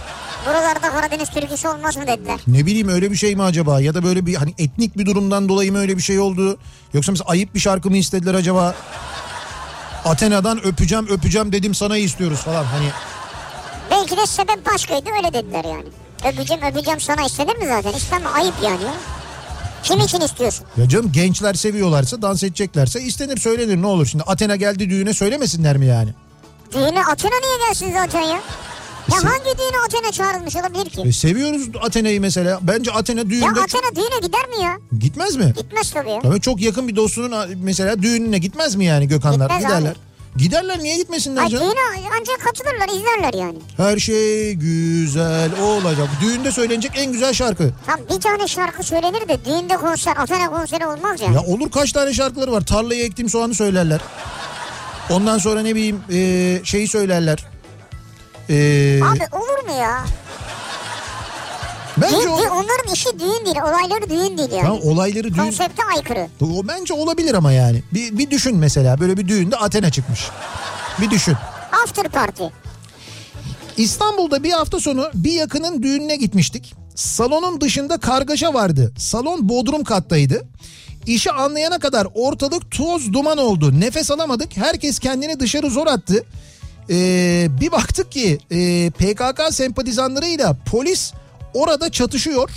Buralarda Karadeniz türküsü olmaz mı dediler. Ne bileyim öyle bir şey mi acaba? Ya da böyle bir hani etnik bir durumdan dolayı mı öyle bir şey oldu? Yoksa mesela ayıp bir şarkı mı istediler acaba? Athena'dan öpeceğim öpeceğim dedim sana istiyoruz falan hani. Belki de sebep başkaydı öyle dediler yani. Öpeceğim öpeceğim sana istenir mi zaten? İstenme ayıp yani ya. Kim için istiyorsun? Ya canım gençler seviyorlarsa dans edeceklerse istenir söylenir ne olur. Şimdi Athena geldi düğüne söylemesinler mi yani? Düğüne Athena niye gelsin zaten ya? Ya hangi düğüne Athena çağrılmış olabilir ki? E, seviyoruz Athena'yı mesela. Bence Athena düğünde... Ya Athena düğüne gider mi ya? Gitmez mi? Gitmez tabii ya. Ama çok yakın bir dostunun mesela düğününe gitmez mi yani Gökhanlar? Gitmez Giderler. abi. Giderler niye gitmesinler Ay canım? düğüne ancak katılırlar izlerler yani. Her şey güzel olacak. Düğünde söylenecek en güzel şarkı. Tam bir tane şarkı söylenir de düğünde konser Athena konseri olmaz ya. Ya olur kaç tane şarkıları var. Tarlayı ektim soğanı söylerler. Ondan sonra ne bileyim e, şeyi söylerler. E, Abi olur mu ya? Bence o- onların işi düğün değil. Olayları düğün değil yani. Tamam, olayları düğün- Konsepte aykırı. o bence olabilir ama yani. Bir, bir düşün mesela böyle bir düğünde Athena çıkmış. Bir düşün. After party. İstanbul'da bir hafta sonu bir yakının düğününe gitmiştik. Salonun dışında kargaşa vardı. Salon bodrum kattaydı. İşi anlayana kadar ortalık toz duman oldu. Nefes alamadık. Herkes kendini dışarı zor attı. Ee, bir baktık ki e, PKK sempatizanlarıyla polis orada çatışıyor.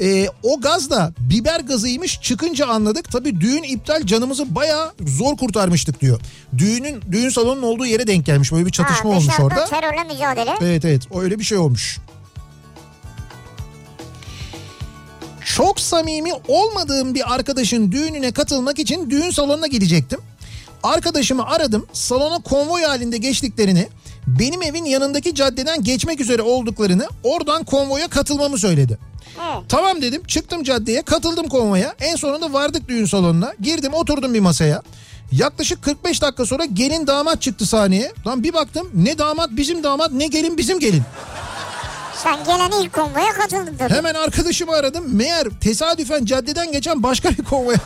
Ee, o gaz da biber gazıymış çıkınca anladık. Tabii düğün iptal canımızı bayağı zor kurtarmıştık diyor. Düğünün düğün salonunun olduğu yere denk gelmiş. Böyle bir çatışma ha, olmuş orada. terörle mücadele. Evet evet öyle bir şey olmuş. Çok samimi olmadığım bir arkadaşın düğününe katılmak için düğün salonuna gidecektim. Arkadaşımı aradım. Salona konvoy halinde geçtiklerini, benim evin yanındaki caddeden geçmek üzere olduklarını, oradan konvoya katılmamı söyledi. Tamam dedim. Çıktım caddeye, katıldım konvoya. En sonunda vardık düğün salonuna. Girdim, oturdum bir masaya. Yaklaşık 45 dakika sonra gelin damat çıktı sahneye. Lan bir baktım ne damat bizim damat ne gelin bizim gelin. Sen gelen ilk konvoya katıldın tabii. Hemen arkadaşımı aradım. Meğer tesadüfen caddeden geçen başka bir konvoya.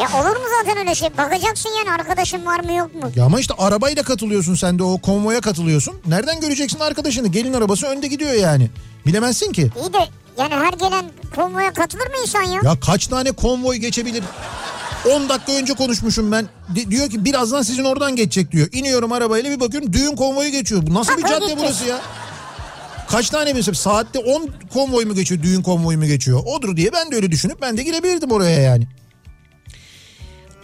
Ya olur mu zaten öyle şey? Bakacaksın yani arkadaşın var mı yok mu? Ya ama işte arabayla katılıyorsun sen de o konvoya katılıyorsun. Nereden göreceksin arkadaşını? Gelin arabası önde gidiyor yani. Bilemezsin ki. İyi de yani her gelen konvoya katılır mı insan ya? Ya kaç tane konvoy geçebilir? 10 dakika önce konuşmuşum ben. Di- diyor ki birazdan sizin oradan geçecek diyor. İniyorum arabayla bir bakıyorum düğün konvoyu geçiyor. Bu nasıl bir Bak, o cadde gidecek. burası ya? Kaç tane mesela saatte 10 konvoy mu geçiyor düğün konvoyu mu geçiyor? Odur diye ben de öyle düşünüp ben de girebilirdim oraya yani.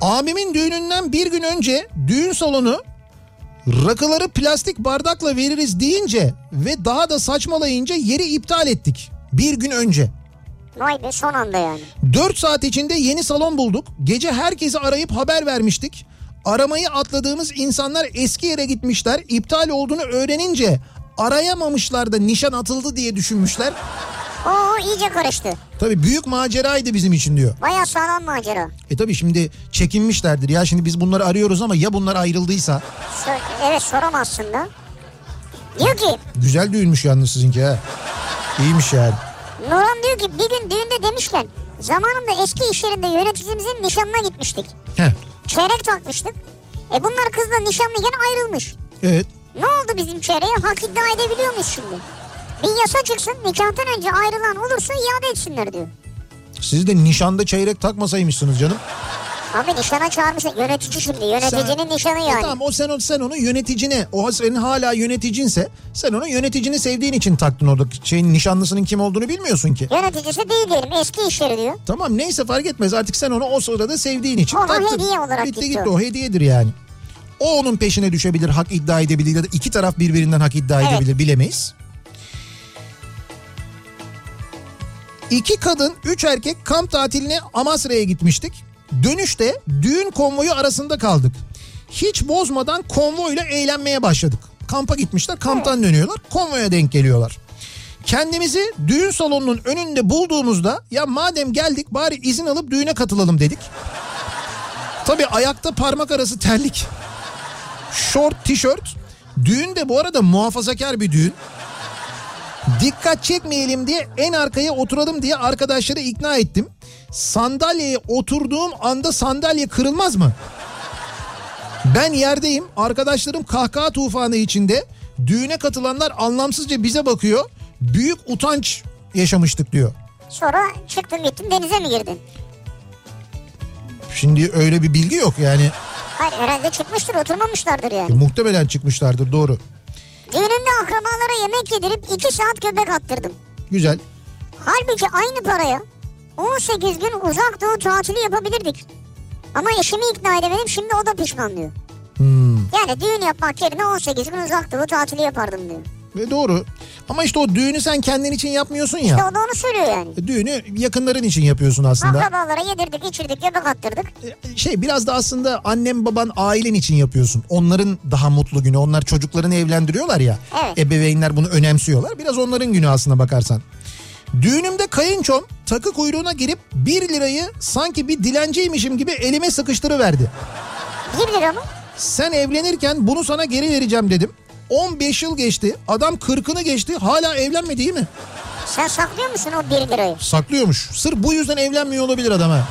Abimin düğününden bir gün önce düğün salonu rakıları plastik bardakla veririz deyince ve daha da saçmalayınca yeri iptal ettik. Bir gün önce. Vay be son anda yani. 4 saat içinde yeni salon bulduk. Gece herkesi arayıp haber vermiştik. Aramayı atladığımız insanlar eski yere gitmişler. İptal olduğunu öğrenince arayamamışlar da nişan atıldı diye düşünmüşler. Oo iyice karıştı. Tabii büyük maceraydı bizim için diyor. Baya sağlam macera. E tabii şimdi çekinmişlerdir. Ya şimdi biz bunları arıyoruz ama ya bunlar ayrıldıysa. Evet soramazsın da. Diyor ki Güzel düğünmüş yalnız sizinki ha. İyiymiş yani. Nurhan diyor ki bir gün düğünde demişken zamanında eski iş yerinde yöneticimizin nişanına gitmiştik. Heh, Çeyrek takmıştık. E bunlar kızla nişanlıyken ayrılmış. evet. Ne oldu bizim çeyreğe? Hak iddia edebiliyor muyuz şimdi? Bir yasa çıksın nikahtan önce ayrılan olursa iade etsinler diyor. Siz de nişanda çeyrek takmasaymışsınız canım. Abi nişana çağırmışlar. Yönetici şimdi. Yöneticinin nişanı E yani. tamam o sen, sen onu yöneticine o senin hala yöneticinse sen onu yöneticini sevdiğin için taktın orada şeyin nişanlısının kim olduğunu bilmiyorsun ki. Yöneticisi değil diyelim. Eski iş yeri diyor. Tamam neyse fark etmez artık sen onu o sırada sevdiğin için Ona taktın. hediye olarak gitti, gitti o hediyedir yani. O onun peşine düşebilir hak iddia edebilir ya da iki taraf birbirinden hak iddia Evet. edebilir bilemeyiz. İki kadın, üç erkek kamp tatiline Amasra'ya gitmiştik. Dönüşte düğün konvoyu arasında kaldık. Hiç bozmadan konvoyla eğlenmeye başladık. Kampa gitmişler, kamptan dönüyorlar, konvoya denk geliyorlar. Kendimizi düğün salonunun önünde bulduğumuzda ya madem geldik bari izin alıp düğüne katılalım dedik. Tabii ayakta parmak arası terlik. Şort, tişört. Düğün de bu arada muhafazakar bir düğün. Dikkat çekmeyelim diye en arkaya oturalım diye arkadaşları ikna ettim. Sandalyeye oturduğum anda sandalye kırılmaz mı? Ben yerdeyim. Arkadaşlarım kahkaha tufanı içinde. Düğüne katılanlar anlamsızca bize bakıyor. büyük utanç yaşamıştık diyor. Sonra çıktın gittin denize mi girdin? Şimdi öyle bir bilgi yok yani Hayır herhalde çıkmıştır oturmamışlardır yani. e, muhtemelen çıkmışlardır doğru. Düğünümde akrabalara yemek yedirip 2 saat göbek attırdım. Güzel. Halbuki aynı paraya 18 gün uzak doğu tatili yapabilirdik. Ama eşimi ikna edemedim şimdi o da pişman diyor. Hmm. Yani düğün yapmak yerine 18 gün uzak doğu tatili yapardım diyor. Ve doğru. Ama işte o düğünü sen kendin için yapmıyorsun İşte ya. o da onu söylüyor yani. E, Düğünü yakınların için yapıyorsun aslında. Akrabalara yedirdik içirdik göbek attırdık. Şey biraz da aslında annem baban ailen için yapıyorsun. Onların daha mutlu günü. Onlar çocuklarını evlendiriyorlar ya. Evet. Ebeveynler bunu önemsiyorlar. Biraz onların günü aslına bakarsan. Düğünümde kayınçom takı kuyruğuna girip 1 lirayı sanki bir dilenciymişim gibi elime sıkıştırıverdi. 1 lira mı? Sen evlenirken bunu sana geri vereceğim dedim. 15 yıl geçti. Adam 40'ını geçti. Hala evlenmedi değil mi? Sen saklıyor musun o 1 lirayı? Saklıyormuş. Sırf bu yüzden evlenmiyor olabilir adam ha.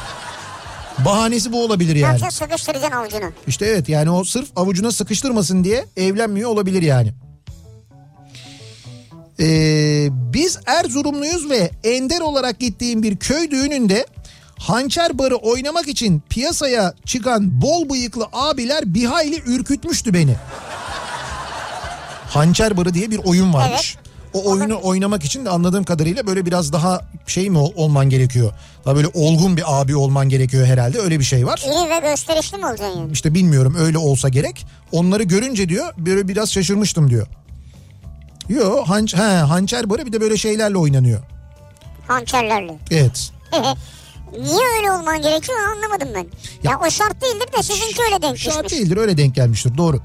Bahanesi bu olabilir yani. yapacaksın sıkıştıracaksın avucunu. İşte evet yani o sırf avucuna sıkıştırmasın diye evlenmiyor olabilir yani. Ee, biz Erzurumluyuz ve ender olarak gittiğim bir köy düğününde hançer barı oynamak için piyasaya çıkan bol bıyıklı abiler bir hayli ürkütmüştü beni. Hançer barı diye bir oyun varmış. O oyunu oynamak için de anladığım kadarıyla böyle biraz daha şey mi ol- olman gerekiyor? Daha böyle olgun bir abi olman gerekiyor herhalde öyle bir şey var. İyi ve gösterişli mi olacaksın yani? İşte bilmiyorum öyle olsa gerek. Onları görünce diyor böyle biraz şaşırmıştım diyor. Yo hanç, he, hançer barı bir de böyle şeylerle oynanıyor. Hançerlerle. Evet. Niye öyle olman gerekiyor anlamadım ben. Ya, o şart değildir de sizinki öyle denk Şart düşmüş. değildir öyle denk gelmiştir doğru.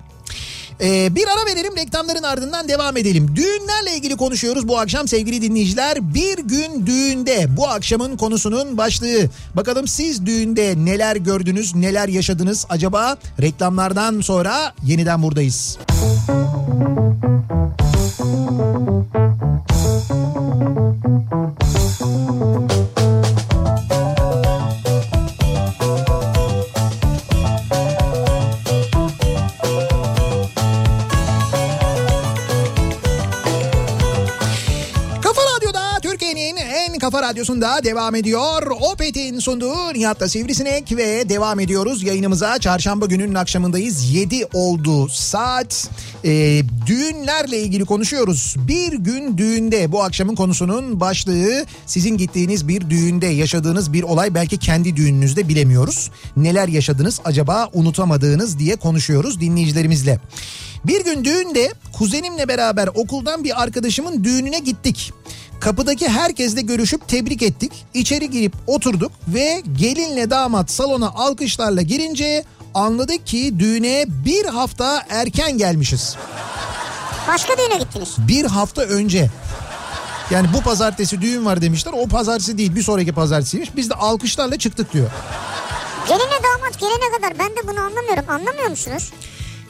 Ee, bir ara verelim reklamların ardından devam edelim. Düğünlerle ilgili konuşuyoruz bu akşam sevgili dinleyiciler. Bir gün düğünde bu akşamın konusunun başlığı. Bakalım siz düğünde neler gördünüz neler yaşadınız acaba? Reklamlardan sonra yeniden buradayız. Kafa radyosunda devam ediyor. Opet'in sunduğu Nihat'la Sivrisinek ve devam ediyoruz yayınımıza. Çarşamba gününün akşamındayız. 7 oldu saat. Ee, düğünlerle ilgili konuşuyoruz. Bir gün düğünde bu akşamın konusunun başlığı sizin gittiğiniz bir düğünde yaşadığınız bir olay belki kendi düğününüzde bilemiyoruz. Neler yaşadınız acaba unutamadığınız diye konuşuyoruz dinleyicilerimizle. Bir gün düğünde kuzenimle beraber okuldan bir arkadaşımın düğününe gittik. Kapıdaki herkesle görüşüp tebrik ettik. İçeri girip oturduk ve gelinle damat salona alkışlarla girince anladık ki düğüne bir hafta erken gelmişiz. Başka düğüne gittiniz. Bir hafta önce. Yani bu pazartesi düğün var demişler. O pazartesi değil bir sonraki pazartesiymiş. Biz de alkışlarla çıktık diyor. Geline damat gelene kadar ben de bunu anlamıyorum. Anlamıyor musunuz?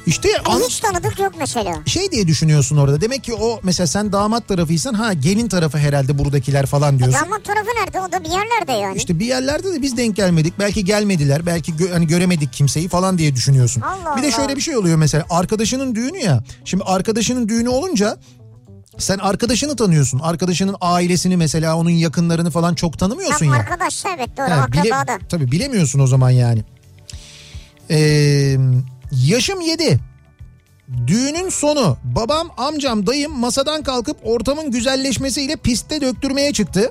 İşte Yani an- hiç tanıdık yok mesela. şey diye düşünüyorsun orada. Demek ki o mesela sen damat tarafıysan ha gelin tarafı herhalde buradakiler falan diyorsun. Damat tarafı nerede? O da bir yerlerde yani. İşte bir yerlerde de biz denk gelmedik. Belki gelmediler. Belki gö- hani göremedik kimseyi falan diye düşünüyorsun. Allah bir de Allah. şöyle bir şey oluyor mesela arkadaşının düğünü ya. Şimdi arkadaşının düğünü olunca sen arkadaşını tanıyorsun. Arkadaşının ailesini mesela onun yakınlarını falan çok tanımıyorsun ya. arkadaşsa evet doğru Ha, bile- akrabada. tabii bilemiyorsun o zaman yani. Ee, yaşım 7. Düğünün sonu babam amcam dayım masadan kalkıp ortamın güzelleşmesiyle pistte döktürmeye çıktı.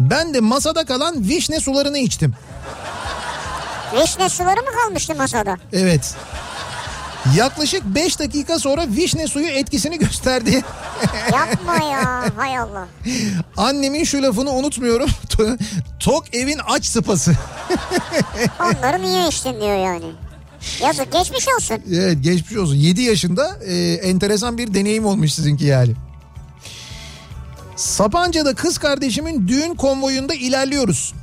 Ben de masada kalan vişne sularını içtim. Vişne suları mı kalmıştı masada? Evet. Yaklaşık 5 dakika sonra vişne suyu etkisini gösterdi. Yapma ya hay Allah. Annemin şu lafını unutmuyorum. Tok evin aç sıpası. Onları niye içtin diyor yani. Yazık geçmiş olsun. Evet geçmiş olsun. 7 yaşında e, enteresan bir deneyim olmuş sizinki yani. Sapanca'da kız kardeşimin düğün konvoyunda ilerliyoruz.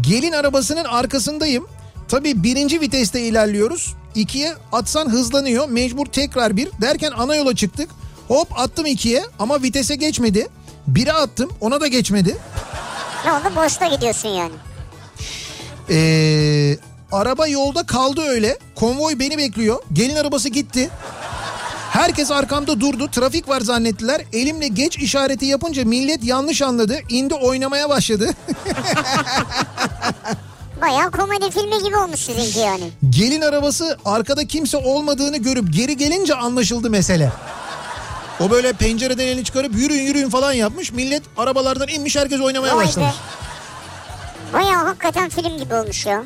Gelin arabasının arkasındayım. Tabii birinci viteste ilerliyoruz. İkiye atsan hızlanıyor. Mecbur tekrar bir. Derken ana yola çıktık. Hop attım ikiye ama vitese geçmedi. Bire attım ona da geçmedi. Ne oldu boşta gidiyorsun yani. Ee, araba yolda kaldı öyle. Konvoy beni bekliyor. Gelin arabası gitti. Herkes arkamda durdu. Trafik var zannettiler. Elimle geç işareti yapınca millet yanlış anladı. İndi oynamaya başladı. Bayağı komedi filmi gibi olmuş sizinki yani. Gelin arabası arkada kimse olmadığını görüp geri gelince anlaşıldı mesele. O böyle pencereden elini çıkarıp yürüyün yürüyün falan yapmış. Millet arabalardan inmiş herkes oynamaya Vay be. başlamış. Bayağı hakikaten film gibi olmuş ya.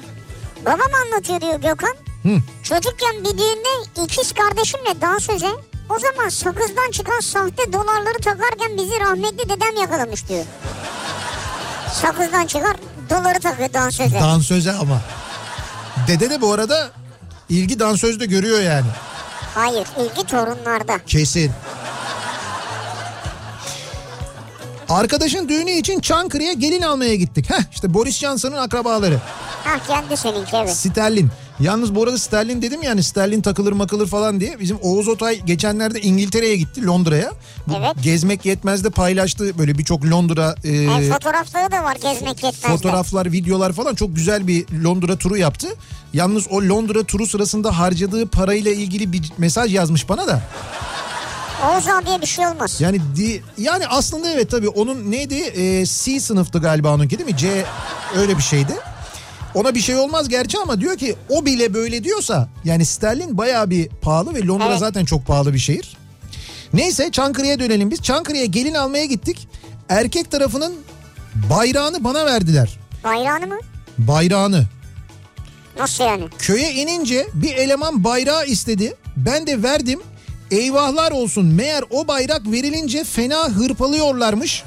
Babam anlatıyor diyor Gökhan. Hı. Çocukken bir düğünde ikiz kardeşimle dansöze o zaman sakızdan çıkan sahte dolarları takarken bizi rahmetli dedem yakalamış diyor. Sakızdan çıkar doları takıyor dansöze. Dansöze ama. Dede de bu arada ilgi dansözde görüyor yani. Hayır ilgi torunlarda. Kesin. Arkadaşın düğünü için Çankırı'ya gelin almaya gittik. Heh işte Boris Johnson'ın akrabaları. Ha kendi seninki evet. Sterlin. Yalnız bu arada Sterlin dedim yani Sterlin takılır makılır falan diye. Bizim Oğuz Otay geçenlerde İngiltere'ye gitti Londra'ya. Bu Evet. Gezmek yetmez de paylaştı böyle birçok Londra e, E, fotoğrafları da var gezmek yetmez. fotoğraflar, videolar falan çok güzel bir Londra turu yaptı. Yalnız o Londra turu sırasında harcadığı parayla ilgili bir mesaj yazmış bana da. Oğuz abiye bir şey olmaz. Yani di, yani aslında evet tabii onun neydi? Ee, C sınıftı galiba onunki değil mi? C öyle bir şeydi. Ona bir şey olmaz gerçi ama diyor ki o bile böyle diyorsa yani sterlin bayağı bir pahalı ve Londra Evet. zaten çok pahalı bir şehir. Neyse Çankırı'ya dönelim biz. Çankırı'ya gelin almaya gittik. Erkek tarafının bayrağını bana verdiler. Bayrağını mı? Bayrağını. Nasıl yani? Köye inince bir eleman bayrağı istedi. Ben de verdim. Eyvahlar olsun meğer o bayrak verilince fena hırpalıyorlarmış.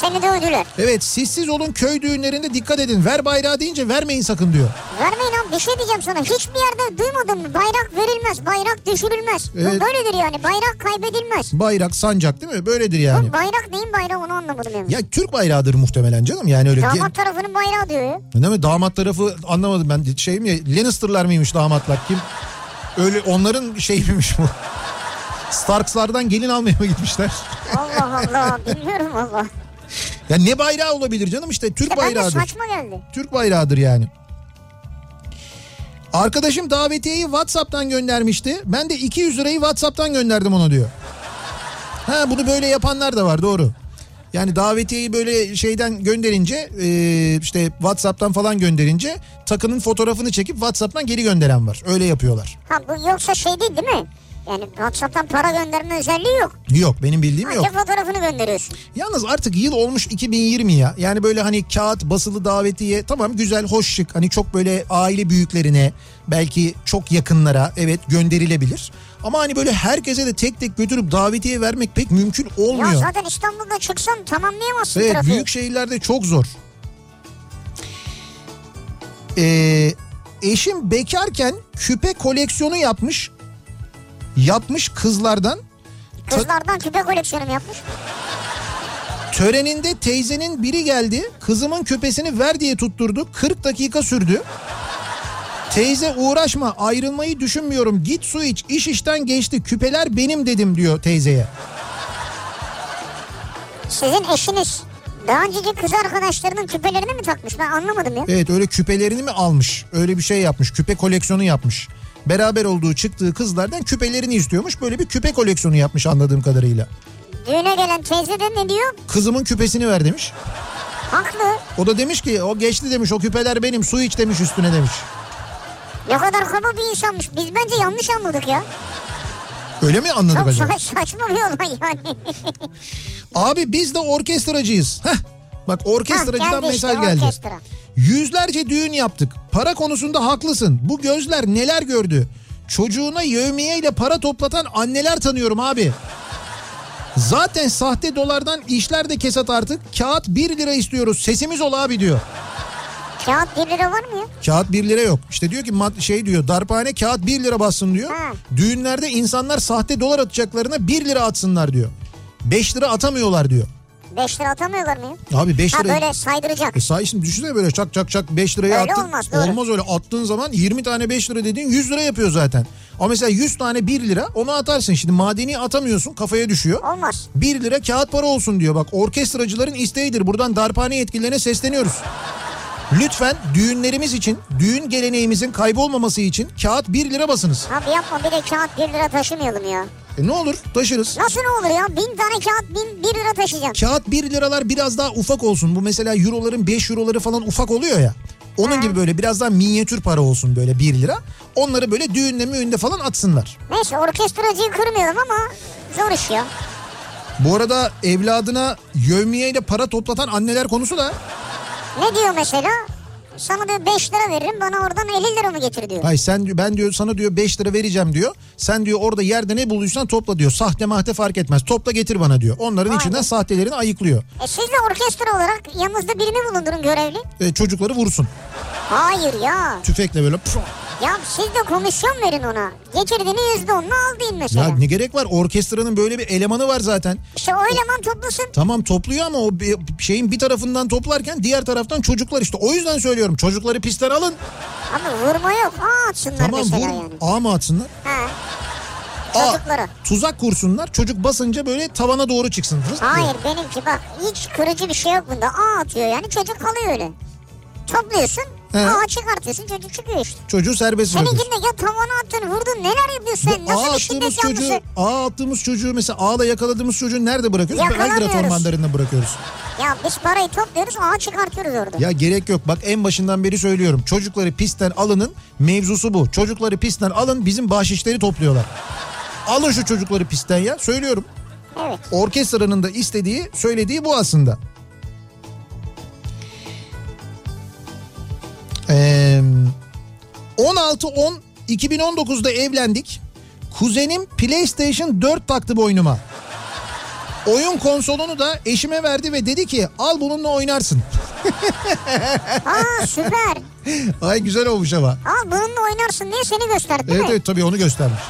Seni de öldüler. Evet sissiz olun köy düğünlerinde dikkat edin. Ver bayrağı deyince vermeyin sakın diyor. Vermeyin abi bir şey diyeceğim sana. Hiçbir yerde duymadın mı? Bayrak verilmez, bayrak düşürülmez. Evet. Bu böyledir yani. Bayrak kaybedilmez. Bayrak sancak değil mi? Böyledir yani. Bu bayrak neyin bayrağı onu anlamadım yani. Ya Türk bayrağıdır muhtemelen canım yani öyle. Damat tarafının bayrağı diyor ya. Ge- Değil mi? Damat tarafı anlamadım ben şey mi? Lannister'lar mıymış damatlar? Kim? Öyle onların şey miymiş bu? Starks'lardan gelin almaya mı gitmişler? Allah Allah bilmiyorum valla. Ya ne bayrağı olabilir canım işte Türk İşte bayrağıdır. saçma geldi. Türk bayrağıdır yani. Arkadaşım davetiyeyi WhatsApp'tan göndermişti. Ben de 200 lirayı WhatsApp'tan gönderdim ona diyor. Ha bunu böyle yapanlar da var doğru. Yani davetiyeyi böyle şeyden gönderince e, işte WhatsApp'tan falan gönderince takının fotoğrafını çekip WhatsApp'tan geri gönderen var. Öyle yapıyorlar. Ha bu yoksa şey değil değil mi? Yani WhatsApp'tan para gönderme özelliği yok. Yok benim bildiğim yok. Sadece fotoğrafını gönderiyorsun. Yalnız artık yıl olmuş 2020 ya. Yani böyle hani kağıt basılı davetiye tamam güzel hoş şık. Hani çok böyle aile büyüklerine belki çok yakınlara evet gönderilebilir. Ama hani böyle herkese de tek tek götürüp davetiye vermek pek mümkün olmuyor. Ya zaten İstanbul'da çıksan tamamlayamazsın Evet trafiği. büyük şehirlerde çok zor. Ee, eşim bekarken küpe koleksiyonu yapmış. Yapmış kızlardan. Kızlardan küpe koleksiyonu mu yapmış? Töreninde teyzenin biri geldi. Kızımın küpesini ver diye tutturdu. 40 dakika sürdü. Teyze uğraşma ayrılmayı düşünmüyorum. Git su iç iş işten geçti. Küpeler benim dedim diyor teyzeye. Sizin eşiniz daha önceki kız arkadaşlarının küpelerini mi takmış? Ben anlamadım ya. Evet öyle küpelerini mi almış? Öyle bir şey yapmış. Küpe koleksiyonu yapmış. Beraber olduğu çıktığı kızlardan küpelerini istiyormuş. Böyle bir küpe koleksiyonu yapmış anladığım kadarıyla. Düğüne gelen teyze de ne diyor? Kızımın küpesini ver demiş. Haklı. O da demiş ki o geçti demiş o küpeler benim su iç demiş üstüne demiş. Ne kadar kaba bir insanmış. Biz bence yanlış anladık ya. Öyle mi anladık Çok acaba? sa- saçma bir olay yani. Abi biz de orkestracıyız. Heh, bak orkestracıdan geldi mesaj işte, geldi. orkestra. Yüzlerce düğün yaptık. Para konusunda haklısın. Bu gözler neler gördü. Çocuğuna yevmiye ile para toplatan anneler tanıyorum abi. Zaten sahte dolardan işler de kesat artık. Kağıt 1 lira istiyoruz. Sesimiz ol abi diyor. Kağıt 1 lira var mı ya? Kağıt 1 lira yok. İşte diyor ki şey diyor darphane kağıt 1 lira bassın diyor. Düğünlerde insanlar sahte dolar atacaklarına 1 lira atsınlar diyor. 5 lira atamıyorlar diyor. 5 lira atamıyorlar mı ya? Abi 5 Ha lira... böyle saydıracak. E say şimdi düşünsene böyle çak çak çak 5 liraya Öyle attın. olmaz, doğru. Olmaz öyle attığın zaman 20 tane 5 lira dediğin 100 lira yapıyor zaten. Ama mesela 100 tane 1 lira onu atarsın. Şimdi madeni atamıyorsun kafaya düşüyor. Olmaz. 1 lira kağıt para olsun diyor. Bak orkestracıların isteğidir. Buradan darphane yetkililerine sesleniyoruz. Lütfen düğünlerimiz için, düğün geleneğimizin kaybolmaması için kağıt 1 lira basınız. Abi yapma bir de kağıt 1 lira taşımayalım ya. E ne olur taşırız. Nasıl ne olur ya? Bin tane kağıt bin, 1 lira taşıyacağım. Kağıt 1 liralar biraz daha ufak olsun. Bu mesela euroların 5 euroları falan ufak oluyor ya. Onun gibi böyle biraz daha minyatür para olsun böyle 1 lira. Onları böyle düğünle müğünde falan atsınlar. Neyse orkestracıyı kırmayalım ama zor iş ya. Bu arada evladına yövmiyeyle para toplatan anneler konusu da Ne diyor mesela? Sana diyor 5 lira veririm bana oradan 50 lira mı getir diyor. Hayır sen ben diyor sana diyor 5 lira vereceğim diyor. Sen diyor orada yerde ne bulduysan topla diyor. Sahte mahte fark etmez. Topla getir bana diyor. Onların Vay içinden sahtelerini ayıklıyor. E siz de orkestra olarak yanınızda birini bulundurun görevli. E, çocukları vursun. Hayır ya. Tüfekle böyle. pf. Ya siz de komisyon verin ona. Getirdiğini yüzde onunu al deyin mesela. Ya ne gerek var? Orkestranın böyle bir elemanı var zaten. İşte o eleman toplasın. Tamam topluyor ama o şeyin bir tarafından toplarken diğer taraftan çocuklar işte. O yüzden söylüyorum çocukları pistten alın. Ama vurma yok. Aa atsınlar Tamam mesela vur. yani. A mı atsınlar? Ha. A. Çocuklara. Tuzak kursunlar. Çocuk basınca böyle tavana doğru çıksın. Hız. Hayır benimki bak hiç kırıcı bir şey yok bunda. A atıyor yani çocuk kalıyor öyle. Topluyorsun. He. A çıkartıyorsun çocuk çıkıyor işte. Çocuğu serbest bırakıyorsun. Seninkinde ya tavana attın vurdun neler yapıyorsun sen? Nasıl bir şiddet çocuğu, yanlısı? A attığımız çocuğu mesela A'la yakaladığımız çocuğu nerede bırakıyoruz? Belgrad ormanlarında bırakıyoruz. Ya biz parayı topluyoruz A çıkartıyoruz orada. Ya gerek yok bak en başından beri söylüyorum. Çocukları pistten alının mevzusu bu. Çocukları pistten alın bizim bahşişleri topluyorlar. Alın şu çocukları pistten ya söylüyorum. Evet. Orkestranın da istediği söylediği bu aslında. Ee, 16-10 2019'da evlendik. Kuzenim PlayStation 4 taktı boynuma. Oyun konsolunu da eşime verdi ve dedi ki al bununla oynarsın. Aa süper. Ay güzel olmuş ama. Al bununla oynarsın diye seni gösterdi Evet mi? evet tabii onu göstermiş.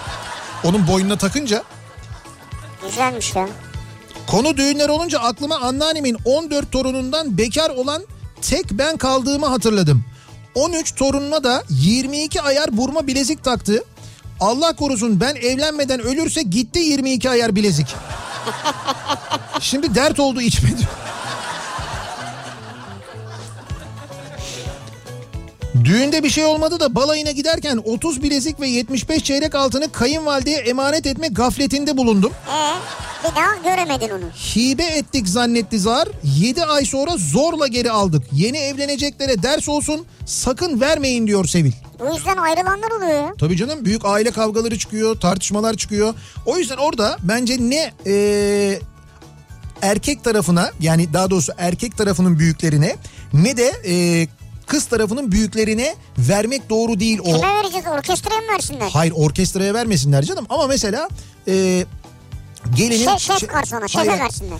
Onun boynuna takınca Güzelmiş ya. konu düğünler olunca aklıma anneannemin 14 torunundan bekar olan tek ben kaldığımı hatırladım. 13 torununa da 22 ayar burma bilezik taktı. Allah korusun ben evlenmeden ölürse gitti 22 ayar bilezik. Şimdi dert oldu diyor. Düğünde bir şey olmadı da balayına giderken 30 bilezik ve 75 çeyrek altını kayınvalideye emanet etme gafletinde bulundum. Ee, bir daha göremedin onu. Hibe ettik zannetti zar. 7 ay sonra zorla geri aldık. Yeni evleneceklere ders olsun sakın vermeyin diyor Sevil. Bu yüzden ayrılanlar oluyor ya. Tabii canım büyük aile kavgaları çıkıyor, tartışmalar çıkıyor. O yüzden orada bence ne e, erkek tarafına yani daha doğrusu erkek tarafının büyüklerine ne de e, kız tarafının büyüklerine vermek doğru değil o. Kime vereceğiz? Orkestraya mı versinler? Hayır orkestraya vermesinler canım ama mesela e, gelinin... Şef, şef garsona, şefe Hayır, versinler.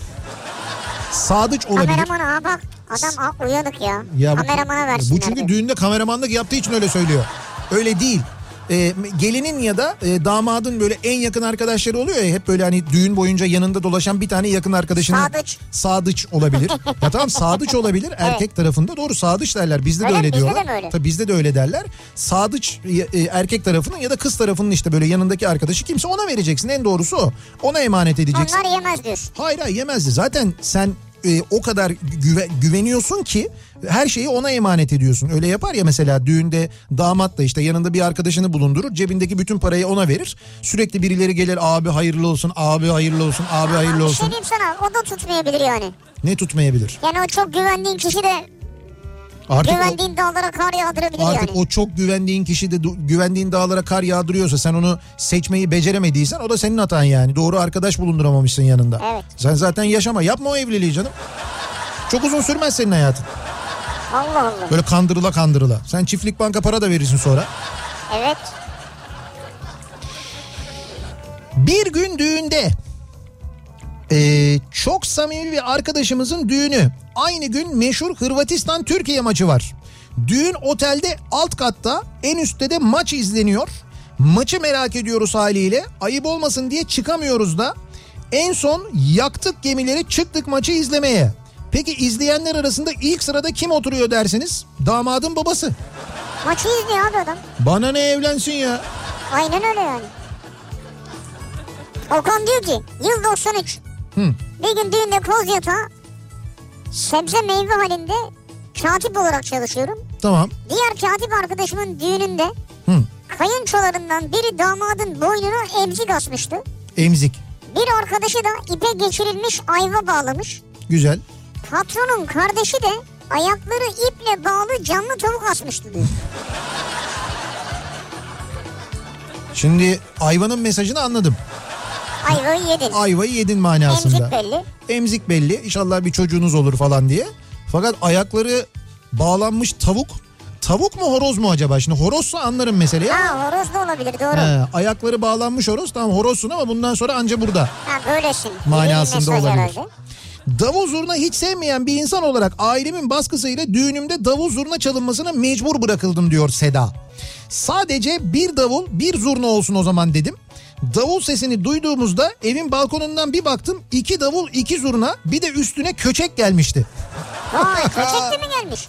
Sadıç olabilir. Kameramana ha bak adam uyanık ya. Ya Kameramana versinler. Bu çünkü de. düğünde kameramanlık yaptığı için öyle söylüyor. Öyle değil. Ee, gelinin ya da e, damadın böyle en yakın arkadaşları oluyor ya hep böyle hani düğün boyunca yanında dolaşan bir tane yakın arkadaşını Sadıç. sadıç olabilir. ya tamam sadıç olabilir erkek tarafında doğru sadıç derler bizde de Öyle, öyle bizde diyorlar. de öyle? Tabii bizde de öyle derler. Sadıç e, e, erkek tarafının ya da kız tarafının işte böyle yanındaki arkadaşı kimse ona vereceksin en doğrusu o. Ona emanet edeceksin. Onlar yemez diyorsun. Hayır hayır yemezdi. Zaten sen e, o kadar güve- güveniyorsun ki her şeyi ona emanet ediyorsun. Öyle yapar ya mesela düğünde damat da işte yanında bir arkadaşını bulundurur. Cebindeki bütün parayı ona verir. Sürekli birileri gelir abi hayırlı olsun, abi hayırlı olsun, abi hayırlı şey olsun. diyeyim sana o da tutmayabilir yani. Ne tutmayabilir? Yani o çok güvendiğin kişi de Artık o, güvendiğin dağlara kar yağdırabilir artık yani. o çok güvendiğin kişi de güvendiğin dağlara kar yağdırıyorsa sen onu seçmeyi beceremediysen o da senin hatan yani. Doğru arkadaş bulunduramamışsın yanında. Evet. Sen zaten yaşama yapma o evliliği canım. Çok uzun sürmez senin hayatın. Allah Allah. Böyle kandırıla kandırıla. Sen çiftlik banka para da verirsin sonra. Evet. Bir gün düğünde ee, çok samimi bir arkadaşımızın düğünü. Aynı gün meşhur Hırvatistan Türkiye maçı var. Düğün otelde alt katta en üstte de maç izleniyor. Maçı merak ediyoruz haliyle. Ayıp olmasın diye çıkamıyoruz da. En son yaktık gemileri çıktık maçı izlemeye. Peki izleyenler arasında ilk sırada kim oturuyor dersiniz? Damadın babası. Maçı izliyor abi adam. Bana ne evlensin ya? Aynen öyle yani. Okan diyor ki yıl 93. Hı. Bir gün düğünde koz yatağı sebze meyve halinde katip olarak çalışıyorum. Tamam. Diğer katip arkadaşımın düğününde Hı. kayınçolarından biri damadın boynuna emzik asmıştı. Emzik. Bir arkadaşı da ipe geçirilmiş ayva bağlamış. Güzel. Patronun kardeşi de ayakları iple bağlı canlı tavuk asmıştı diyor. Şimdi ayvanın mesajını anladım. Ayvayı yedin. Ayvayı yedin manasında. Emzik belli. Emzik belli. İnşallah bir çocuğunuz olur falan diye. Fakat ayakları bağlanmış tavuk. Tavuk mu horoz mu acaba? Şimdi horozsa anlarım meseleyi. Ha horoz da olabilir doğru. He, ayakları bağlanmış horoz. Tamam horozsun ama bundan sonra anca burada. Ha böylesin. Manasında olabilir. herhalde. Davul zurna hiç sevmeyen bir insan olarak ailemin baskısıyla düğünümde davul zurna çalınmasına mecbur bırakıldım diyor Seda. Sadece bir davul bir zurna olsun o zaman dedim. Davul sesini duyduğumuzda evin balkonundan bir baktım iki davul iki zurna bir de üstüne köçek gelmişti. Vay köçek de mi gelmiş?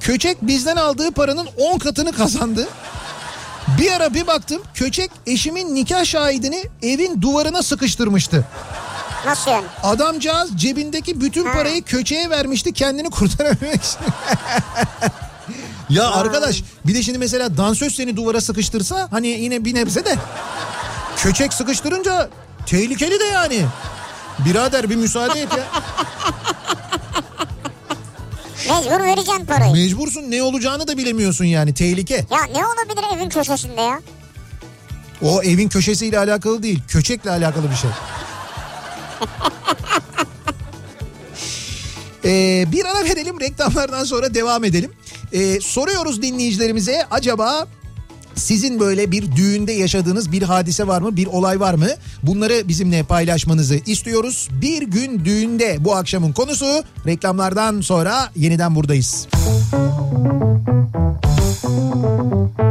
Köçek bizden aldığı paranın 10 katını kazandı. Bir ara bir baktım köçek eşimin nikah şahidini evin duvarına sıkıştırmıştı. Nasıl yani? Adamcağız cebindeki bütün parayı köçeğe vermişti kendini kurtarabilmek için. ya arkadaş bir de şimdi mesela dansöz seni duvara sıkıştırsa hani yine bir nebze de köçek sıkıştırınca tehlikeli de yani. Birader bir müsaade et ya. Mecbur vereceksin parayı. Mecbursun ne olacağını da bilemiyorsun yani tehlike. Ya ne olabilir evin köşesinde ya? O evin köşesiyle alakalı değil köçekle alakalı bir şey. Ee, bir ara verelim reklamlardan sonra devam edelim. Ee, soruyoruz dinleyicilerimize acaba sizin böyle bir düğünde yaşadığınız bir hadise var mı? Bir olay var mı? Bunları bizimle paylaşmanızı istiyoruz. Bir gün düğünde bu akşamın konusu. Reklamlardan sonra yeniden buradayız. Kafa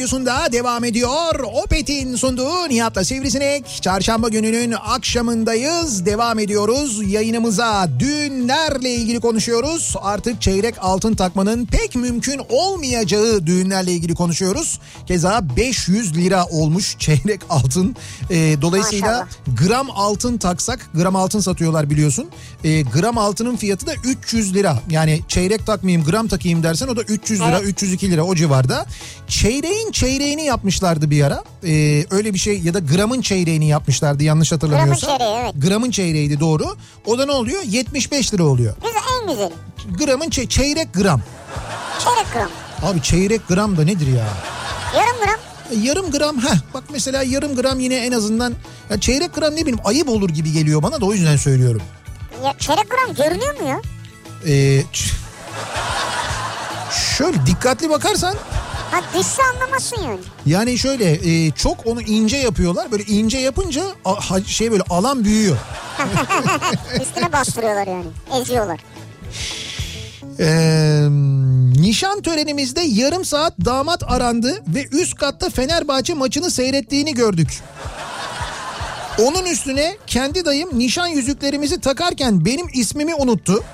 radyosunda devam ediyor. Opet'in sunduğu Nihat'la Sivrisinek. Çarşamba gününün akşamındayız. Devam ediyoruz yayınımıza. Düğünlerle ilgili konuşuyoruz. Artık çeyrek altın takmanın pek mümkün olmayacağı düğünlerle ilgili konuşuyoruz. Keza 500 lira olmuş çeyrek altın. Ee, dolayısıyla gram altın taksak gram altın satıyorlar biliyorsun. Ee, gram altının fiyatı da 300 lira. Yani çeyrek takmayayım gram takayım dersen o da 300 lira 302 lira o civarda. Çeyreğin çeyreğini yapmışlardı bir ara. Ee, öyle bir şey ya da gramın çeyreğini yapmışlardı yanlış hatırlamıyorsam. Gramın çeyreği, evet. Gramın çeyreğiydi doğru. O da ne oluyor? 75 lira oluyor. Güzel en güzeli. Gramın çey- çeyrek gram. Çeyrek gram. Abi çeyrek gram da nedir ya? Yarım gram. E, Yarım gram heh bak mesela yarım gram yine en azından ya çeyrek gram ne bileyim ayıp olur gibi geliyor bana da o yüzden söylüyorum. Ya, çeyrek gram görünüyor mu ya? Ee, şöyle dikkatli bakarsan Ha düşse anlamazsın yani. yani şöyle e, çok onu ince yapıyorlar böyle ince yapınca a- ha- şey böyle alan büyüyor. Üstüne bastırıyorlar yani. Eziyorlar. Ee, nişan törenimizde yarım saat damat arandı ve üst katta Fenerbahçe maçını seyrettiğini gördük. Onun üstüne kendi dayım nişan yüzüklerimizi takarken benim ismimi unuttu.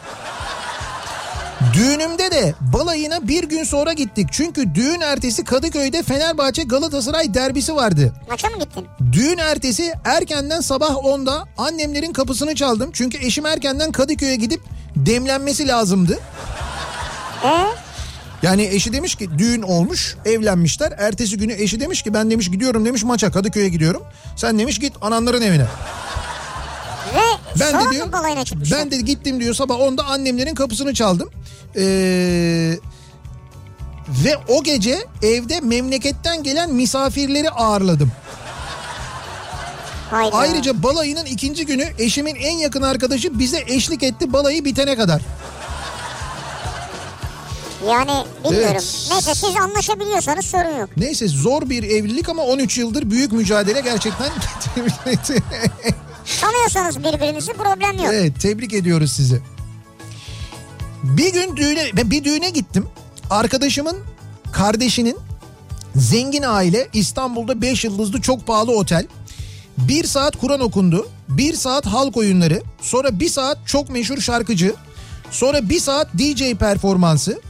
Düğünümde de balayına bir gün sonra gittik. Çünkü düğün ertesi Kadıköy'de Fenerbahçe Galatasaray derbisi vardı. Maça mı gittin? Düğün ertesi erkenden sabah 10'da annemlerin kapısını çaldım. Çünkü eşim erkenden Kadıköy'e gidip demlenmesi lazımdı. Yani eşi demiş ki düğün olmuş evlenmişler. Ertesi günü eşi demiş ki ben demiş gidiyorum demiş maça Kadıköy'e gidiyorum. Sen demiş git ananların evine. Ben sonra de diyor balayına ben de gittim diyor sabah 10'da annemlerin kapısını çaldım. Ee, ve o gece evde memleketten gelen misafirleri ağırladım. Hayda. Ayrıca balayının ikinci günü eşimin en yakın arkadaşı bize eşlik etti balayı bitene kadar. Yani bilmiyorum. Evet. Neyse siz anlaşabiliyorsanız sorun yok. Neyse zor bir evlilik ama 13 yıldır büyük mücadele gerçekten. Tanıyorsanız birbirinizi problem yok. evet tebrik ediyoruz sizi. Bir gün düğüne bir düğüne gittim. Arkadaşımın kardeşinin zengin aile İstanbul'da 5 yıldızlı çok pahalı otel. Bir saat Kur'an okundu. Bir saat halk oyunları. Sonra bir saat çok meşhur şarkıcı. Sonra bir saat DJ performansı.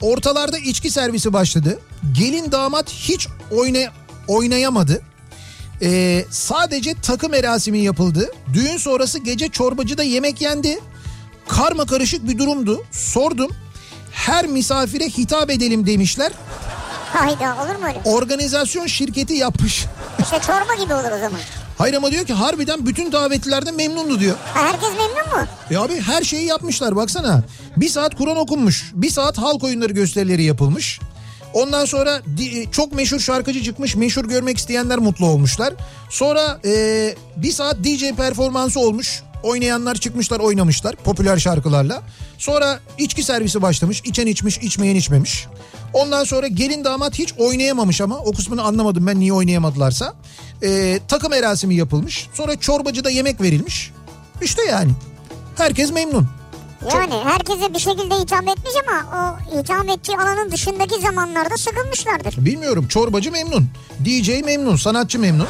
Ortalarda içki servisi başladı. Gelin damat hiç oyna, oynayamadı. Ee, sadece takım merasimi yapıldı. Düğün sonrası gece çorbacıda yemek yendi. Karma karışık bir durumdu. Sordum. Her misafire hitap edelim demişler. Hayda olur mu öyle? Organizasyon şirketi yapmış. İşte çorba gibi olur o zaman. Hayır ama diyor ki harbiden bütün davetlilerden memnundu diyor. Herkes memnun mu? E abi her şeyi yapmışlar baksana. Bir saat Kur'an okunmuş. Bir saat halk oyunları gösterileri yapılmış. Ondan sonra di- çok meşhur şarkıcı çıkmış. Meşhur görmek isteyenler mutlu olmuşlar. Sonra e, bir saat DJ performansı olmuş. Oynayanlar çıkmışlar oynamışlar popüler şarkılarla. Sonra içki servisi başlamış. İçen içmiş içmeyen içmemiş. Ondan sonra gelin damat hiç oynayamamış ama o kısmını anlamadım ben niye oynayamadılarsa. E, takım erasimi yapılmış. Sonra çorbacıda yemek verilmiş. İşte yani. Herkes memnun. Yani herkese bir şekilde hitap etmiş ama o hitap ettiği alanın dışındaki zamanlarda sıkılmışlardır. Bilmiyorum çorbacı memnun. DJ memnun, sanatçı memnun.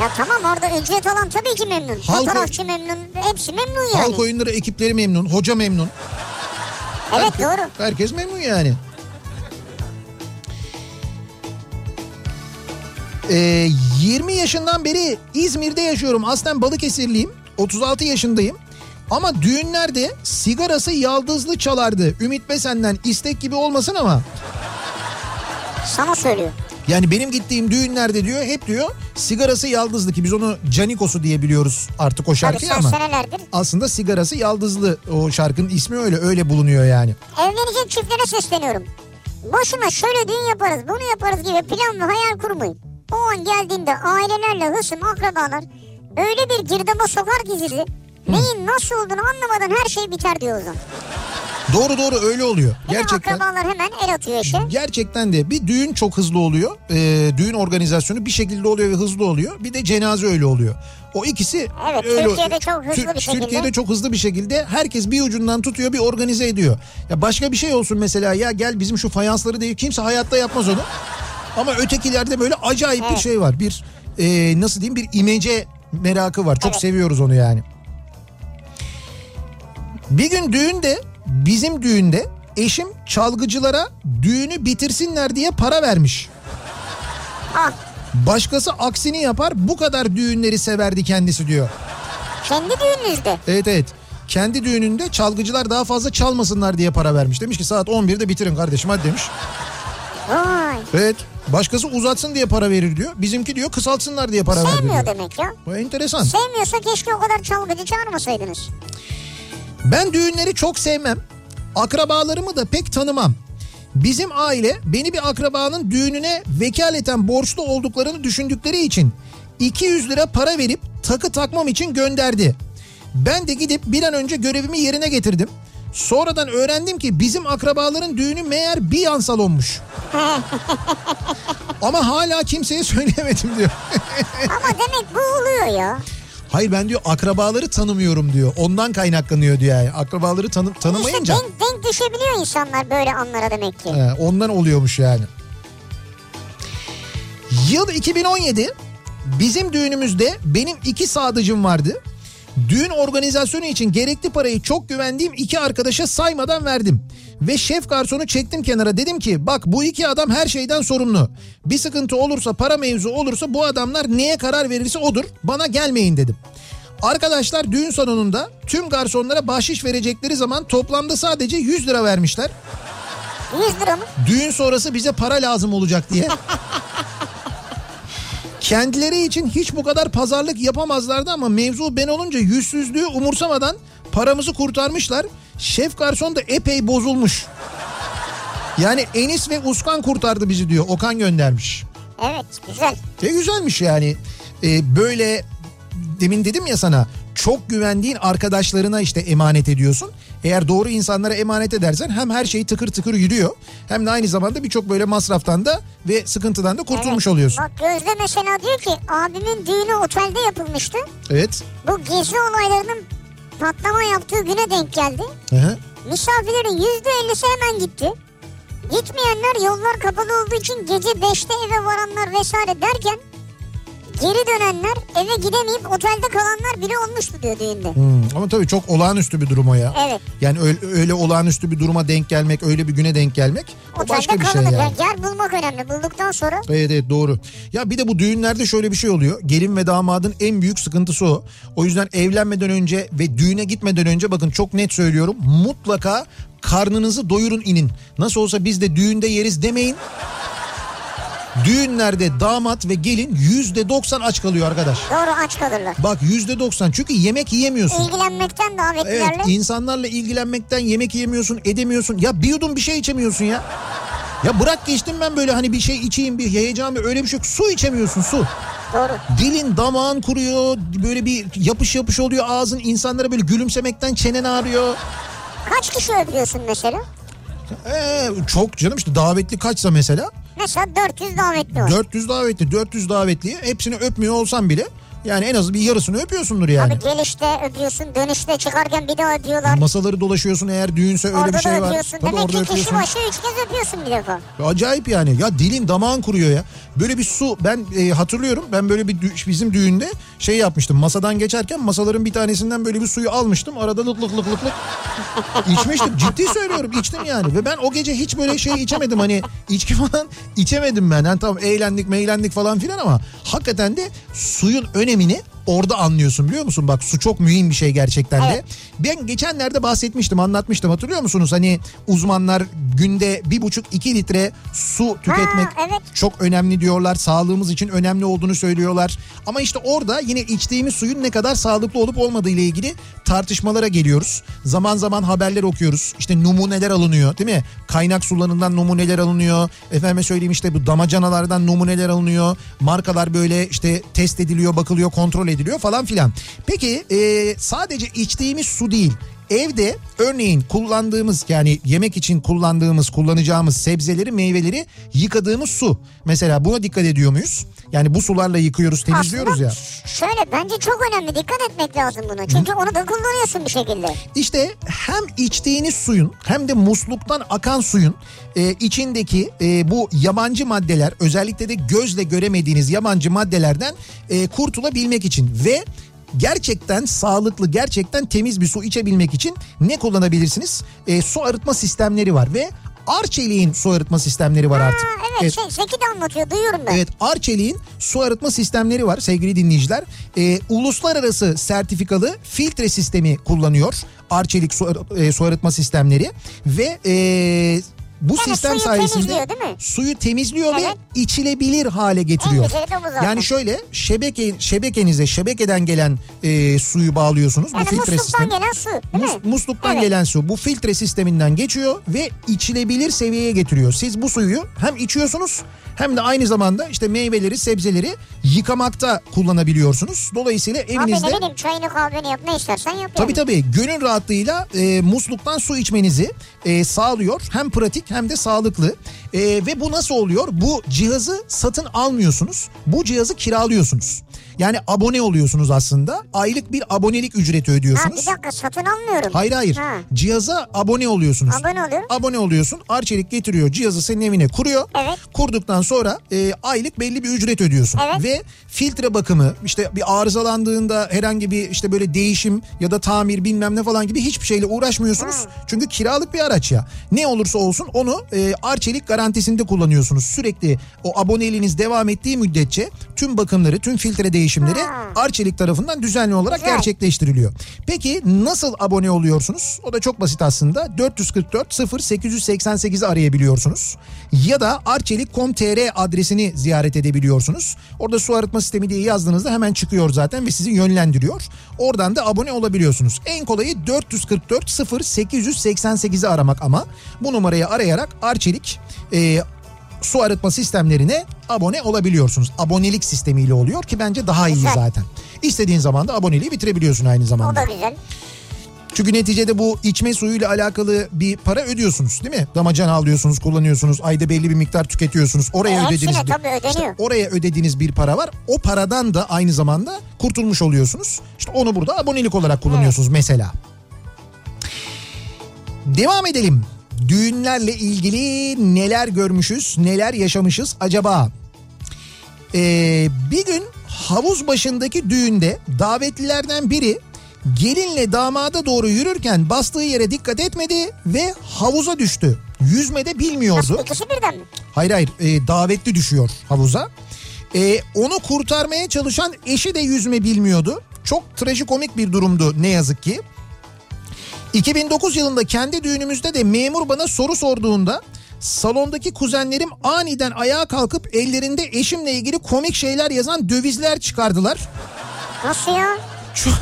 Ya tamam orada ücret alan tabii ki memnun. Halk- Fotoğrafçı memnun. Hepsi memnun yani. Halk oyunları ekipleri memnun, hoca memnun. Evet doğru. Herkes memnun yani. Ee, 20 yaşından beri İzmir'de yaşıyorum. Aslen Balıkesirliyim. 36 yaşındayım. Ama düğünlerde sigarası yaldızlı çalardı. Ümit Besen'den istek gibi olmasın ama. Sana söylüyor. Yani benim gittiğim düğünlerde diyor hep diyor sigarası yaldızlı ki biz onu Canikosu diye biliyoruz artık o şarkıyı ama. sen senelerdir. Aslında sigarası yaldızlı o şarkının ismi öyle öyle bulunuyor yani. Evlenecek çiftlere sesleniyorum. Boşuna şöyle düğün yaparız bunu yaparız gibi plan ve hayal kurmayın. O an geldiğinde ailelerle hısım akrabalar öyle bir girdaba sokar ki sizi. Neyin nasıl olduğunu anlamadan her şey biter diyor o zaman. Doğru doğru öyle oluyor. Mi? Gerçekten. Akrabalar hemen el atıyor işe. Gerçekten de bir düğün çok hızlı oluyor. Ee, düğün organizasyonu bir şekilde oluyor ve hızlı oluyor. Bir de cenaze öyle oluyor. O ikisi Evet, öyle Türkiye'de çok hızlı Tür- bir şekilde. Türkiye'de çok hızlı bir şekilde herkes bir ucundan tutuyor bir organize ediyor. Ya başka bir şey olsun mesela ya gel bizim şu fayansları değil kimse hayatta yapmaz onu. Ama ötekilerde böyle acayip bir Evet. şey var. Bir e, nasıl diyeyim bir imece merakı var. Çok Evet. seviyoruz onu yani. Bir gün düğünde bizim düğünde eşim çalgıcılara düğünü bitirsinler diye para vermiş. Ah Başkası aksini yapar bu kadar düğünleri severdi kendisi diyor. kendi düğününüzde. Evet evet. Kendi düğününde çalgıcılar daha fazla çalmasınlar diye para vermiş. Demiş ki saat 11'de bitirin kardeşim hadi demiş. Vay. Evet. Başkası uzatsın diye para verir diyor. Bizimki diyor kısaltsınlar diye para verdi Sevmiyor demek ya. Bu enteresan. Sevmiyorsa keşke o kadar çalgıcı çağırmasaydınız. Ben düğünleri çok sevmem. Akrabalarımı da pek tanımam. Bizim aile beni bir akrabanın düğününe vekaleten borçlu olduklarını düşündükleri için 200 lira para verip takı takmam için gönderdi. Ben de gidip bir an önce görevimi yerine getirdim. Sonradan öğrendim ki bizim akrabaların düğünü meğer bir yan salonmuş. Ama hala kimseye söyleyemedim diyor. Ama demek bu oluyor ya. Hayır ben diyor akrabaları tanımıyorum diyor. Ondan kaynaklanıyor diyor yani. Akrabaları tanı, tanımayınca. İşte denk, denk düşebiliyor insanlar böyle anlara demek ki. He, ondan oluyormuş yani. Yıl 2017 bizim düğünümüzde benim iki sadıcım vardı. Düğün organizasyonu için gerekli parayı çok güvendiğim iki arkadaşa saymadan verdim. Ve şef garsonu çektim kenara dedim ki bak bu iki adam her şeyden sorumlu. Bir sıkıntı olursa para mevzu olursa bu adamlar neye karar verirse odur bana gelmeyin dedim. Arkadaşlar düğün salonunda tüm garsonlara bahşiş verecekleri zaman toplamda sadece 100 lira vermişler. 100 lira mı? Düğün sonrası bize para lazım olacak diye. Kendileri için hiç bu kadar pazarlık yapamazlardı ama mevzu ben olunca yüzsüzlüğü umursamadan paramızı kurtarmışlar. Şef garson da epey bozulmuş. Yani Enis ve Uskan kurtardı bizi diyor. Okan göndermiş. Evet güzel. E güzelmiş yani. E, böyle demin dedim ya sana çok güvendiğin arkadaşlarına işte emanet ediyorsun. Eğer doğru insanlara emanet edersen hem her şey tıkır tıkır yürüyor hem de aynı zamanda birçok böyle masraftan da ve sıkıntıdan da kurtulmuş oluyorsun. Bak Gözde mesela diyor ki abimin düğünü otelde yapılmıştı. Evet. Bu gezi olaylarının patlama yaptığı güne denk geldi. Hı hı. Misafirlerin %50'si hemen gitti. Gitmeyenler yollar kapalı olduğu için gece 5'te eve varanlar vesaire derken Geri dönenler eve gidemeyip otelde kalanlar bile olmuştu diyor düğünde. Hmm, ama tabii çok olağanüstü bir durum o ya. Evet. Yani öyle, öyle olağanüstü bir duruma denk gelmek, öyle bir güne denk gelmek Otelde başka bir şey yani. Ya yer bulmak önemli. Bulduktan sonra Evet evet doğru. Ya bir de bu düğünlerde şöyle bir şey oluyor. Gelin ve damadın en büyük sıkıntısı o. O yüzden evlenmeden önce ve düğüne gitmeden önce bakın çok net söylüyorum. Mutlaka karnınızı doyurun inin. Nasıl olsa biz de düğünde yeriz demeyin. Düğünlerde damat ve gelin yüzde doksan aç kalıyor arkadaş. doğru aç kalırlar. Bak yüzde doksan çünkü yemek yiyemiyorsun. İlgilenmekten davetlilerle. Evet insanlarla ilgilenmekten yemek yiyemiyorsun edemiyorsun. Ya bir yudum bir şey içemiyorsun ya. Ya bırak geçtim ben böyle hani bir şey içeyim bir yiyeceğim öyle bir şey yok. Su içemiyorsun su. Doğru. Dilin damağın kuruyor böyle bir yapış yapış oluyor ağzın insanlara böyle gülümsemekten çenen ağrıyor. Kaç kişi öpüyorsun mesela? Ee, çok canım işte davetli kaçsa mesela Mesela 400 davetli var. 400 davetli 400 davetliyi hepsini öpmüyor olsan bile yani en az bir yarısını öpüyorsundur yani. Abi gelişte öpüyorsun, dönüşte çıkarken bir daha öpüyorlar. Masaları dolaşıyorsun eğer düğünse öyle orada bir şey var. öpüyorsun. Tabii Demek orada ki kişi öpüyorsun. başı üç kez öpüyorsun bir defa. Acayip yani. Ya dilin damağın kuruyor ya. Böyle bir su ben e, hatırlıyorum. Ben böyle bir dü- bizim düğünde şey yapmıştım. Masadan geçerken masaların bir tanesinden böyle bir suyu almıştım. Arada lık lık lık lık lık içmiştim. Ciddi söylüyorum içtim yani. Ve ben o gece hiç böyle şey içemedim. Hani içki falan içemedim ben. Yani tamam eğlendik meğlendik falan filan ama hakikaten de suyun önemini orada anlıyorsun biliyor musun? Bak su çok mühim bir şey gerçekten de. Ben geçenlerde bahsetmiştim anlatmıştım hatırlıyor musunuz? Hani uzmanlar günde bir buçuk iki litre su tüketmek çok önemli diyorlar. Sağlığımız için önemli olduğunu söylüyorlar. Ama işte orada yine içtiğimiz suyun ne kadar sağlıklı olup olmadığı ile ilgili tartışmalara geliyoruz. Zaman zaman haberler okuyoruz. İşte numuneler alınıyor değil mi? Kaynak sularından numuneler alınıyor. Efendime söyleyeyim işte bu damacanalardan numuneler alınıyor. Markalar böyle işte test ediliyor, bakılıyor, kontrol ediliyor falan filan. Peki e, sadece içtiğimiz su değil. Evde örneğin kullandığımız yani yemek için kullandığımız kullanacağımız sebzeleri meyveleri yıkadığımız su. Mesela buna dikkat ediyor muyuz? Yani bu sularla yıkıyoruz temizliyoruz Aslında ya. Şöyle bence çok önemli dikkat etmek lazım buna. Çünkü onu da kullanıyorsun bir şekilde. İşte hem içtiğiniz suyun hem de musluktan akan suyun e, içindeki e, bu yabancı maddeler özellikle de gözle göremediğiniz yabancı maddelerden e, kurtulabilmek için ve gerçekten sağlıklı gerçekten temiz bir su içebilmek için ne kullanabilirsiniz? E, su arıtma sistemleri var ve Arçelik'in su arıtma sistemleri var artık. Evet, şey Zeki de anlatıyor duyuyorum ben. Evet Arçelik'in su arıtma sistemleri var sevgili dinleyiciler. Ee, uluslararası sertifikalı filtre sistemi kullanıyor Arçelik su, e, su arıtma sistemleri ve e, bu Yani sistem suyu sayesinde temizliyor, değil mi? suyu temizliyor ve içilebilir hale getiriyor. Yani şöyle şebeke şebekenize şebekeden gelen e, suyu bağlıyorsunuz Yani bu filtre sistemi. gelen su değil Mus- mi? musluktan Evet. gelen su bu filtre sisteminden geçiyor ve içilebilir seviyeye getiriyor. Siz bu suyu hem içiyorsunuz hem de aynı zamanda işte meyveleri, sebzeleri yıkamakta kullanabiliyorsunuz. Dolayısıyla Abi evinizde ne bileyim çayını kahveni yap ne istersen yap. Tabii tabii gönül rahatlığıyla e, musluktan su içmenizi e, sağlıyor. Hem pratik hem de sağlıklı. E, ve bu nasıl oluyor? Bu cihazı satın almıyorsunuz. Bu cihazı kiralıyorsunuz. Yani abone oluyorsunuz aslında. Aylık bir abonelik ücreti Ha ödüyorsunuz. bir dakika satın almıyorum. Hayır hayır. Ha. Cihaza abone oluyorsunuz. Abone oluyorum. Abone oluyorsun. Arçelik getiriyor cihazı senin evine kuruyor. Evet. Kurduktan sonra e, aylık belli bir ücret ödüyorsun. Evet. Ve filtre bakımı işte bir arızalandığında herhangi bir işte böyle değişim ya da tamir bilmem ne falan gibi hiçbir şeyle uğraşmıyorsunuz. Çünkü kiralık bir araç ya. Ne olursa olsun onu e, Arçelik garantisinde kullanıyorsunuz. Sürekli o aboneliğiniz devam ettiği müddetçe tüm bakımları, tüm filtre değişimleri Arçelik tarafından düzenli olarak Güzel. gerçekleştiriliyor. Peki nasıl abone oluyorsunuz? O da çok basit aslında. 444 0 888'i arayabiliyorsunuz. Ya da arçelik.com.tr adresini ziyaret edebiliyorsunuz. Orada su arıtma sistemi diye yazdığınızda hemen çıkıyor zaten ve sizi yönlendiriyor. Oradan da abone olabiliyorsunuz. En kolayı 444 0 888'i aramak ama bu numarayı arayarak Arçelik e, su arıtma sistemlerine abone olabiliyorsunuz. Abonelik sistemiyle oluyor ki bence daha iyi Güzel. zaten. İstediğin zaman da aboneliği bitirebiliyorsun aynı O zamanda. da güzel. Çünkü neticede bu içme suyuyla alakalı bir para ödüyorsunuz değil mi? Damacana alıyorsunuz, kullanıyorsunuz. Ayda belli bir miktar tüketiyorsunuz. Oraya E, ödediğiniz bir, tabii ödeniyor. İşte oraya ödediğiniz bir para var. O paradan da aynı zamanda kurtulmuş oluyorsunuz. İşte onu burada abonelik olarak kullanıyorsunuz mesela. Devam edelim. Düğünlerle ilgili neler görmüşüz, neler yaşamışız acaba? Ee, bir gün havuz başındaki düğünde davetlilerden biri gelinle damada doğru yürürken bastığı yere dikkat etmedi ve havuza düştü. Yüzme de bilmiyordu. İkisi birden mi? Hayır hayır e, davetli düşüyor havuza. E, onu kurtarmaya çalışan eşi de yüzme bilmiyordu. Çok trajikomik bir durumdu ne yazık ki. 2009 yılında kendi düğünümüzde de memur bana soru sorduğunda salondaki kuzenlerim aniden ayağa kalkıp ellerinde eşimle ilgili komik şeyler yazan dövizler çıkardılar. Nasıl ya? Çok,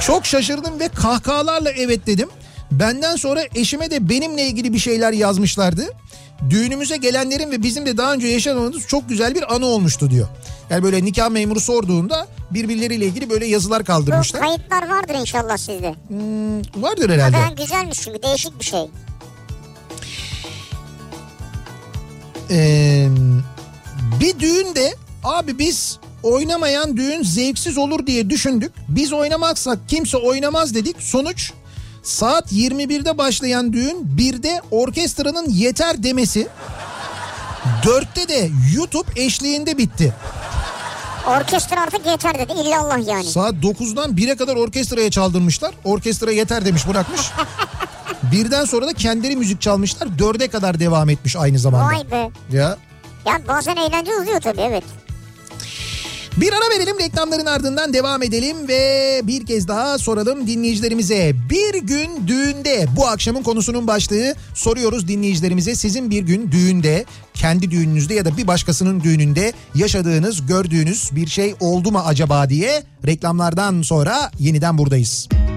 çok şaşırdım ve kahkahalarla evet dedim. Benden sonra eşime de benimle ilgili bir şeyler yazmışlardı. Düğünümüze gelenlerin ve bizim de daha önce yaşadığımız çok güzel bir anı olmuştu diyor. Yani böyle nikah memuru sorduğunda birbirleriyle ilgili böyle yazılar Bu kaldırmışlar. kayıtlar vardır inşallah sizde. Vardır herhalde. Hakikaten güzelmiş çünkü değişik bir şey. Ee, bir düğünde abi biz oynamayan düğün zevksiz olur diye düşündük. Biz oynamazsak kimse oynamaz dedik. Sonuç saat 21'de başlayan düğün 1'de orkestranın yeter demesi 4'te de YouTube eşliğinde bitti. Orkestra artık yeter dedi illallah yani. Saat 9'dan 1'e kadar orkestraya çaldırmışlar. Orkestra yeter demiş bırakmış. Birden sonra da kendileri müzik çalmışlar. 4'e kadar devam etmiş aynı zamanda. Vay be. Ya Ya bazen eğlence oluyor tabii evet. Bir ara verelim reklamların ardından devam edelim ve bir kez daha soralım dinleyicilerimize. Bir gün düğünde bu akşamın konusunun başlığı soruyoruz dinleyicilerimize. Sizin bir gün düğünde kendi düğününüzde ya da bir başkasının düğününde yaşadığınız gördüğünüz bir şey oldu mu acaba diye reklamlardan sonra yeniden buradayız. Öncesinden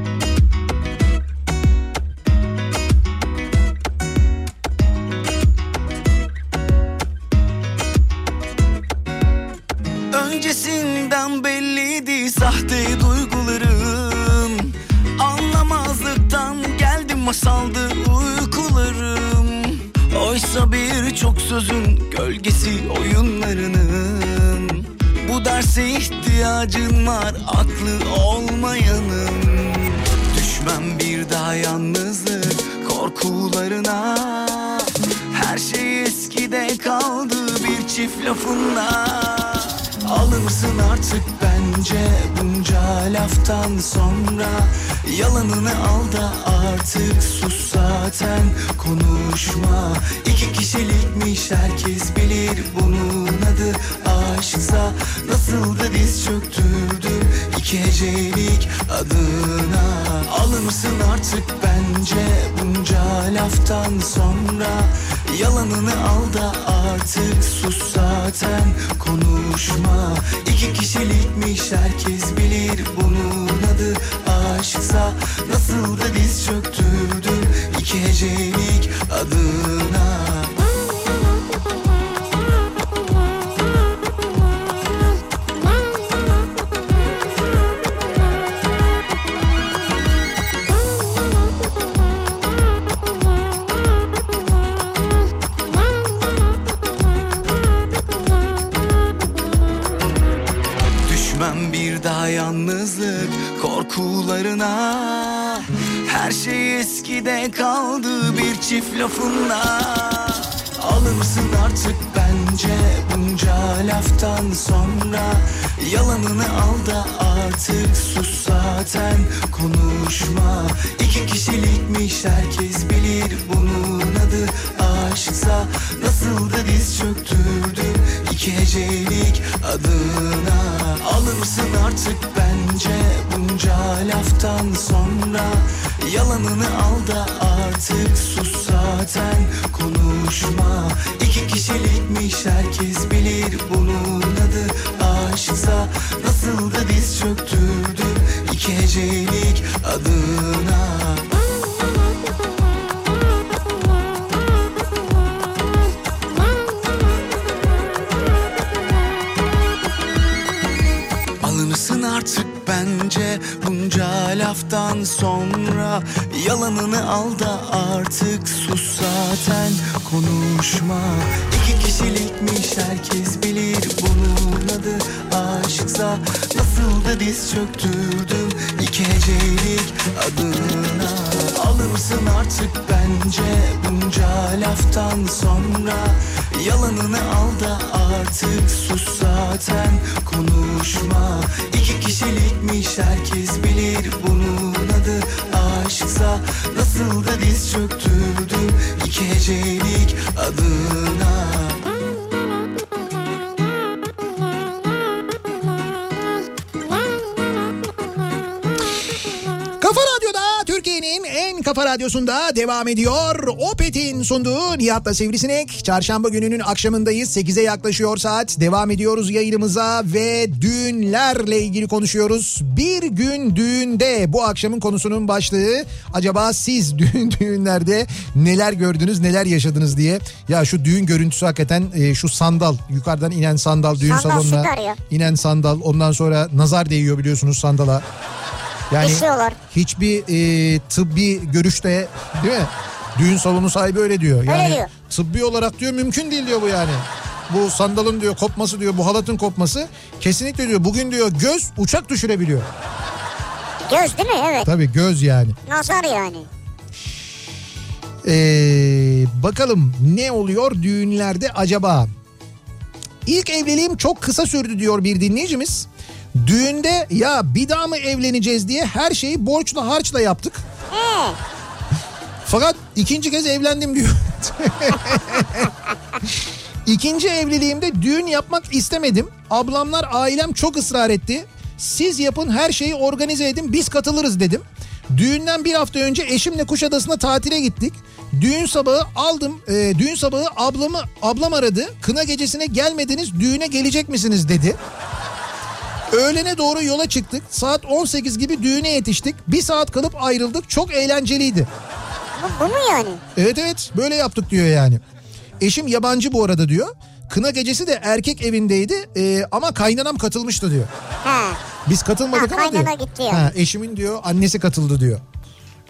sahte duygularım. Anlamazlıktan geldim masaldı uykularım. Oysa birçok sözün gölgesi oyunlarının. Bu derse ihtiyacın var aklı olmayanın. Düşmem bir daha yalnızlık korkularına. Her şey eskide kaldı bir çift lafınla Alırsın artık bence bunca laftan sonra? Yalanını al da artık sus zaten konuşma. İki kişilikmiş herkes bilir bunun adı aşksa. Nasıl da diz çöktürdüm iki hecelik adına Alırsın artık bence bunca laftan sonra? Yalanını al da artık sus zaten konuşma. İki kişilikmiş herkes bilir bunun adı aşksa. Nasıl da diz çöktürdüm iki hecelik adına Yalnızlık korkularına Her şey eskide kaldı bir çift lafınla. Alırsın artık bence bunca laftan sonra. Yalanını al da artık sus zaten konuşma. İki kişilikmiş herkes bilir bunun adı aşksa Nasıl da diz çöktürdüm iki hecelik adına. Alırsın artık bence bunca laftan sonra. Yalanını al da artık sus zaten konuşma. İki kişilikmiş herkes bilir bunun adı. Aşksa Nasıl da diz çöktürdüm iki hecelik adına artık bence bunca laftan sonra Yalanını al da artık sus zaten konuşma. İki kişilikmiş herkes bilir bunun adı. Aşksa Nasıl da diz çöktürdüm iki hecelik adına Alırsın artık bence bunca laftan sonra. Yalanını al da artık sus zaten konuşma. İki kişilikmiş herkes bilir bunun adı aşksa. Nasıl da diz çöktürdüm iki hecelik adına kafa radyosunda devam ediyor. Opet'in sunduğu Nihat'la Sivrisinek. Çarşamba gününün akşamındayız. 8'e yaklaşıyor saat. Devam ediyoruz yayınımıza ve düğünlerle ilgili konuşuyoruz. Bir gün düğünde bu akşamın konusunun başlığı. Acaba siz düğün düğünlerde neler gördünüz, neler yaşadınız diye. Ya şu düğün görüntüsü hakikaten e, şu sandal, yukarıdan inen sandal düğün Sandal salonuna. inen sandal. Ondan sonra nazar değiyor biliyorsunuz sandala. Yani Düşüyorlar. hiçbir e, tıbbi görüşte değil mi? Düğün salonu sahibi öyle diyor. Öyle Yani diyor. tıbbi olarak diyor mümkün değil diyor bu yani. Bu sandalın diyor kopması diyor bu halatın kopması kesinlikle diyor bugün diyor göz uçak düşürebiliyor. Göz değil mi? Evet. Tabii göz yani. Nazar yani. Ee, bakalım ne oluyor düğünlerde acaba? İlk evliliğim çok kısa sürdü diyor bir dinleyicimiz. Düğünde ya bir daha mı evleneceğiz diye her şeyi borçla harçla yaptık. Ee, Fakat ikinci kez evlendim diyor. İkinci evliliğimde düğün yapmak istemedim. Ablamlar ailem çok ısrar etti. Siz yapın her şeyi organize edin biz katılırız dedim. Düğünden bir hafta önce eşimle Kuşadası'na tatile gittik. Düğün sabahı aldım. e, düğün sabahı ablamı ablam aradı. Kına gecesine gelmediniz düğüne gelecek misiniz dedi. Öğlene doğru yola çıktık. Saat 18 gibi düğüne yetiştik. Bir saat kalıp ayrıldık. Çok eğlenceliydi. bu, bu mu yani? Evet evet böyle yaptık diyor yani. Eşim yabancı bu arada diyor. Kına gecesi de erkek evindeydi e, ama kaynanam katılmıştı diyor. Ha. Biz katılmadık Ha, ama diyor. gitti yani. Ha, eşimin diyor annesi katıldı diyor.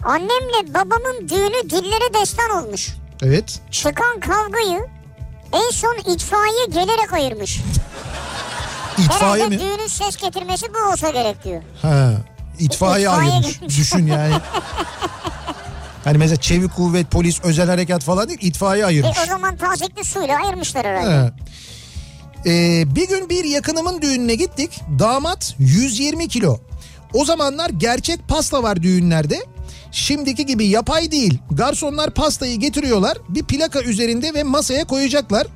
Annemle babamın düğünü dillere destan olmuş. Evet. Çıkan kavgayı en son itfaiye gelerek ayırmış. İtfaiye Herhalde mi? düğünün ses getirmesi bu olsa gerek diyor. Ha, itfaiye İtfaiye ayırmış. Düşün yani. Hani mesela çevik kuvvet, polis, özel harekat falan değil itfaiye E ayırmış. o zaman tazikli suyla ayırmışlar herhalde. Ha. Ee, bir gün bir yakınımın düğününe gittik. Damat 120 kilo. O zamanlar gerçek pasta var düğünlerde. Şimdiki gibi yapay değil. Garsonlar pastayı getiriyorlar. Bir plaka üzerinde ve masaya koyacaklar.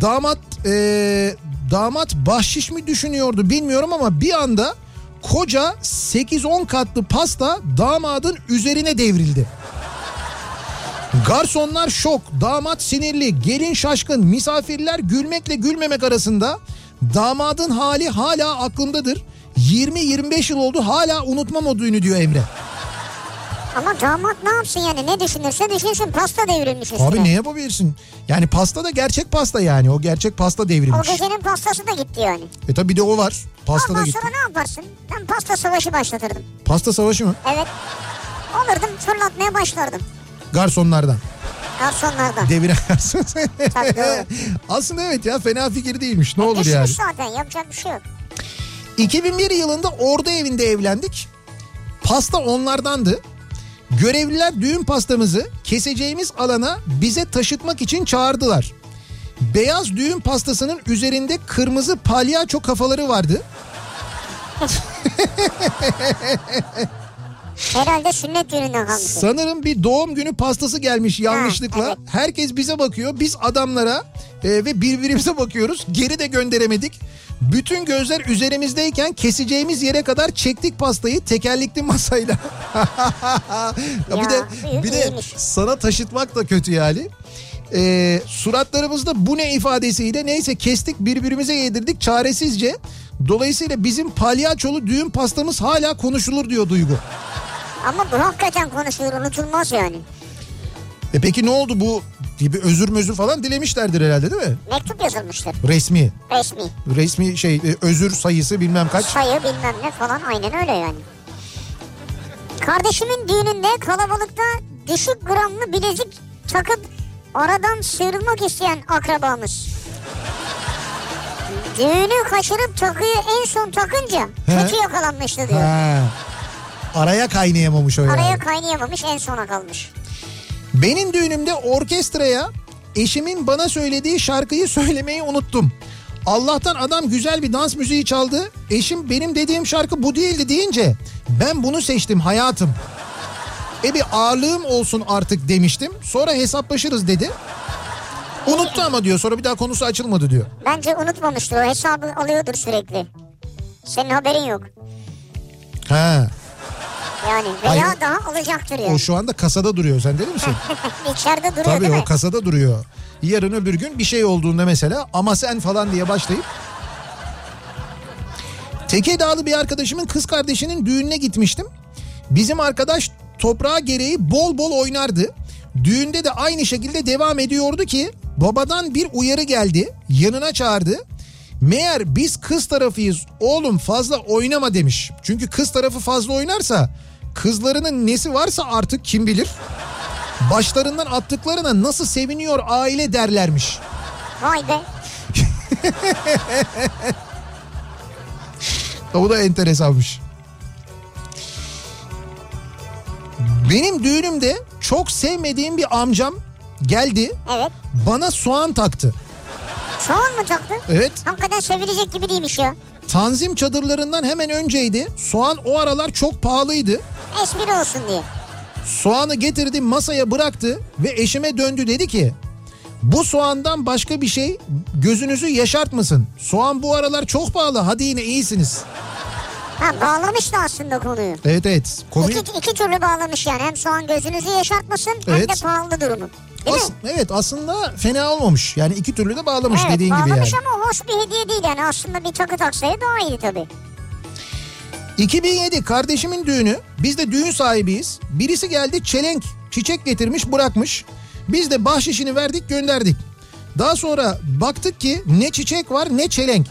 Damat ee, damat bahşiş mi düşünüyordu bilmiyorum ama bir anda koca 8-10 katlı pasta damadın üzerine devrildi. Garsonlar şok, damat sinirli, gelin şaşkın, misafirler gülmekle gülmemek arasında. Damadın hali hala aklımdadır. 20-25 yıl oldu hala unutmam o düğünü diyor Emre. Ama damat ne yapsın yani ne düşünürse düşünsün pasta devrilmiş üstüne. Abi ne yapabilirsin? Yani pasta da gerçek pasta yani. O gerçek pasta O devrilmiş. gecenin pastası da gitti yani. E tabi bir de o var. Pasta da Ondan gitti. sonra ne yaparsın? Ben pasta savaşı başlatırdım. Pasta savaşı mı? Evet. Olurdum fırlatmaya başlardım. Garsonlardan. Garsonlardan. Devire garson. Aslında evet ya fena fikir değilmiş. Ne olur Düşmüş yani. zaten yapacak bir şey yok. 2001 yılında ordu evinde evlendik. Pasta onlardandı. Görevliler düğün pastamızı keseceğimiz alana bize taşıtmak için çağırdılar. Beyaz düğün pastasının üzerinde kırmızı palyaço kafaları vardı. Herhalde sünnet düğününden kalmış. Sanırım bir doğum günü pastası gelmiş yanlışlıkla. Herkes bize bakıyor. Biz adamlara e, ve birbirimize bakıyoruz. Geri de gönderemedik. Bütün gözler üzerimizdeyken keseceğimiz yere kadar çektik pastayı tekerlekli masayla. ya bir de bir de sana taşıtmak da kötü yani. E, suratlarımızda bu ne ifadesiyle neyse kestik birbirimize yedirdik çaresizce. Dolayısıyla bizim palyaçolu düğün pastamız hala konuşulur diyor Duygu. Ama bu hakikaten konuşulur unutulmaz yani. E peki ne oldu bu gibi özür mözür falan dilemişlerdir herhalde değil mi? Mektup yazılmıştır. Resmi. Resmi. Resmi şey e, özür sayısı bilmem kaç. Sayı bilmem ne falan aynen öyle yani. Kardeşimin düğününde kalabalıkta düşük gramlı bilezik takıp aradan sıyrılmak isteyen akrabamız. Düğünü kaçırıp takıyı en son takınca He. kötü yakalanmıştı diyor. Ha. Araya kaynayamamış o yani. Araya kaynayamamış en sona kalmış. Benim düğünümde orkestraya eşimin bana söylediği şarkıyı söylemeyi unuttum. Allah'tan adam güzel bir dans müziği çaldı. Eşim benim dediğim şarkı bu değildi deyince ben bunu seçtim hayatım. E bir ağırlığım olsun artık demiştim. Sonra hesaplaşırız dedi. Unuttu ama diyor. Sonra bir daha konusu açılmadı diyor. Bence unutmamıştır o hesabı alıyordur sürekli. Senin haberin yok. Ha. Yani veya Hayır. daha alacaktır yani. O şu anda kasada duruyor. Sen değil misin? İçeride duruyor Tabii değil o mi? kasada duruyor. Yarın öbür gün bir şey olduğunda mesela ama sen falan diye başlayıp Tekirdağlı bir arkadaşımın kız kardeşinin düğününe gitmiştim. Bizim arkadaş toprağı gereği bol bol oynardı. Düğünde de aynı şekilde devam ediyordu ki babadan bir uyarı geldi. Yanına çağırdı. Meğer biz kız tarafıyız oğlum fazla oynama demiş. Çünkü kız tarafı fazla oynarsa kızlarının nesi varsa artık kim bilir. Başlarından attıklarına nasıl seviniyor aile derlermiş. Vay be. O da enteresanmış. Benim düğünümde çok sevmediğim bir amcam geldi. Evet. Bana soğan taktı. Soğan mı taktı? Evet. Hakikaten sevilecek gibi değilmiş ya. Tanzim çadırlarından hemen önceydi. Soğan o aralar çok pahalıydı. Espri olsun diye. Soğanı getirdi masaya bıraktı ve eşime döndü dedi ki bu soğandan başka bir şey gözünüzü yaşartmasın. Soğan bu aralar çok pahalı hadi yine iyisiniz. Ha bağlamış da aslında konuyu. Evet evet. Konuyu... İki, iki türlü bağlamış yani. Hem soğan gözünüzü yaşartmasın hem Evet. de pahalı durumu. Değil As- mi? evet aslında fena olmamış. Yani iki türlü de bağlamış evet, dediğin gibi yani. bağlamış ama hoş bir hediye değil yani. Aslında bir takı taksaydı daha iyi tabii. 2007 kardeşimin düğünü. Biz de düğün sahibiyiz. Birisi geldi çelenk çiçek getirmiş bırakmış. Biz de bahşişini verdik gönderdik. Daha sonra baktık ki ne çiçek var ne çelenk.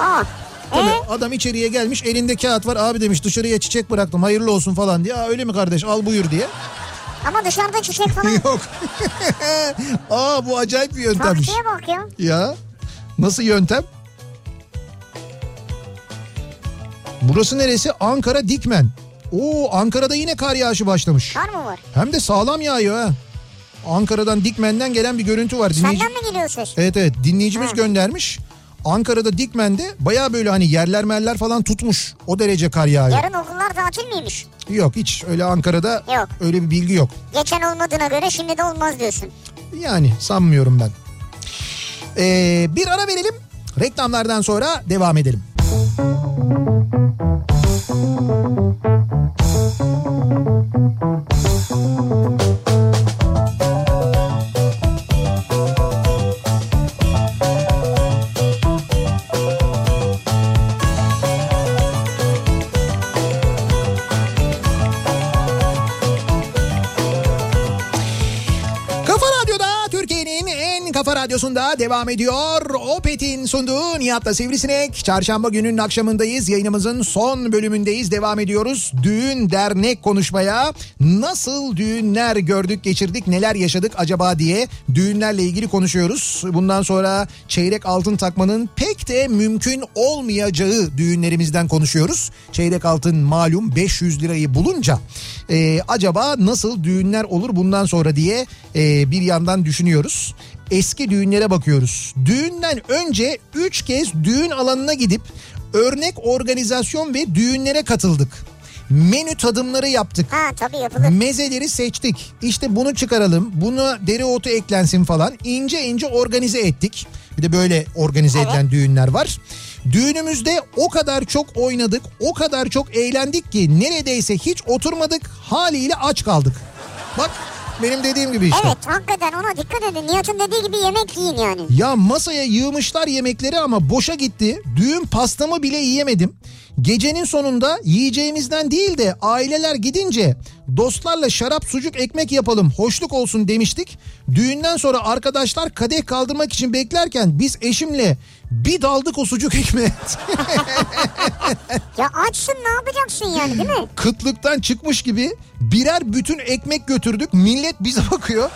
Aa. Tabii Ee? adam içeriye gelmiş elinde kağıt var abi demiş dışarıya çiçek bıraktım hayırlı olsun falan diye. Aa, öyle mi kardeş al buyur diye. Ama dışarıda çiçek falan. Yok. Aa bu acayip bir yöntemmiş. Taktiğe bak ya. Ya nasıl yöntem? Burası neresi? Ankara Dikmen. Oo Ankara'da yine kar yağışı başlamış. Kar mı var? Hem de sağlam yağıyor ha. Ankara'dan Dikmen'den gelen bir görüntü var. Dinleyici... Senden mi geliyor ses? Evet evet dinleyicimiz göndermiş. Ankara'da Dikmen'de baya böyle hani yerler merler falan tutmuş. O derece kar yağıyor. Yarın okullar tatil miymiş? Yok hiç öyle Ankara'da Yok. öyle bir bilgi yok. Geçen olmadığına göre şimdi de olmaz diyorsun. Yani sanmıyorum ben. Ee, bir ara verelim. Reklamlardan sonra devam edelim. Kafa radyosunda devam ediyor. Opet'in sunduğu Nihat'la Sivrisinek. Çarşamba gününün akşamındayız. Yayınımızın son bölümündeyiz. Devam ediyoruz. Düğün dernek konuşmaya. Nasıl düğünler gördük, geçirdik, neler yaşadık acaba diye düğünlerle ilgili konuşuyoruz. Bundan sonra çeyrek altın takmanın pek de mümkün olmayacağı düğünlerimizden konuşuyoruz. Çeyrek altın malum 500 lirayı bulunca e, acaba nasıl düğünler olur bundan sonra diye e, bir yandan düşünüyoruz. Eski düğünlere bakıyoruz. Düğünden önce 3 kez düğün alanına gidip örnek organizasyon ve düğünlere katıldık. Menü tadımları yaptık. Ha tabii yapılır. Mezeleri seçtik. İşte bunu çıkaralım. Buna dereotu eklensin falan. İnce ince organize ettik. Bir de böyle organize edilen düğünler var. Düğünümüzde o kadar çok oynadık, o kadar çok eğlendik ki neredeyse hiç oturmadık, haliyle aç kaldık. Bak benim dediğim gibi işte. Evet hakikaten ona dikkat edin. Nihat'ın dediği gibi yemek yiyin yani. Ya masaya yığmışlar yemekleri ama boşa gitti. Düğün pastamı bile yiyemedim. Gecenin sonunda yiyeceğimizden değil de aileler gidince dostlarla şarap sucuk ekmek yapalım hoşluk olsun demiştik. Düğünden sonra arkadaşlar kadeh kaldırmak için beklerken biz eşimle bir daldık o sucuk ekmeğe. Ya açsın ne yapacaksın yani değil mi? Kıtlıktan çıkmış gibi birer bütün ekmek götürdük. Millet bize bakıyor.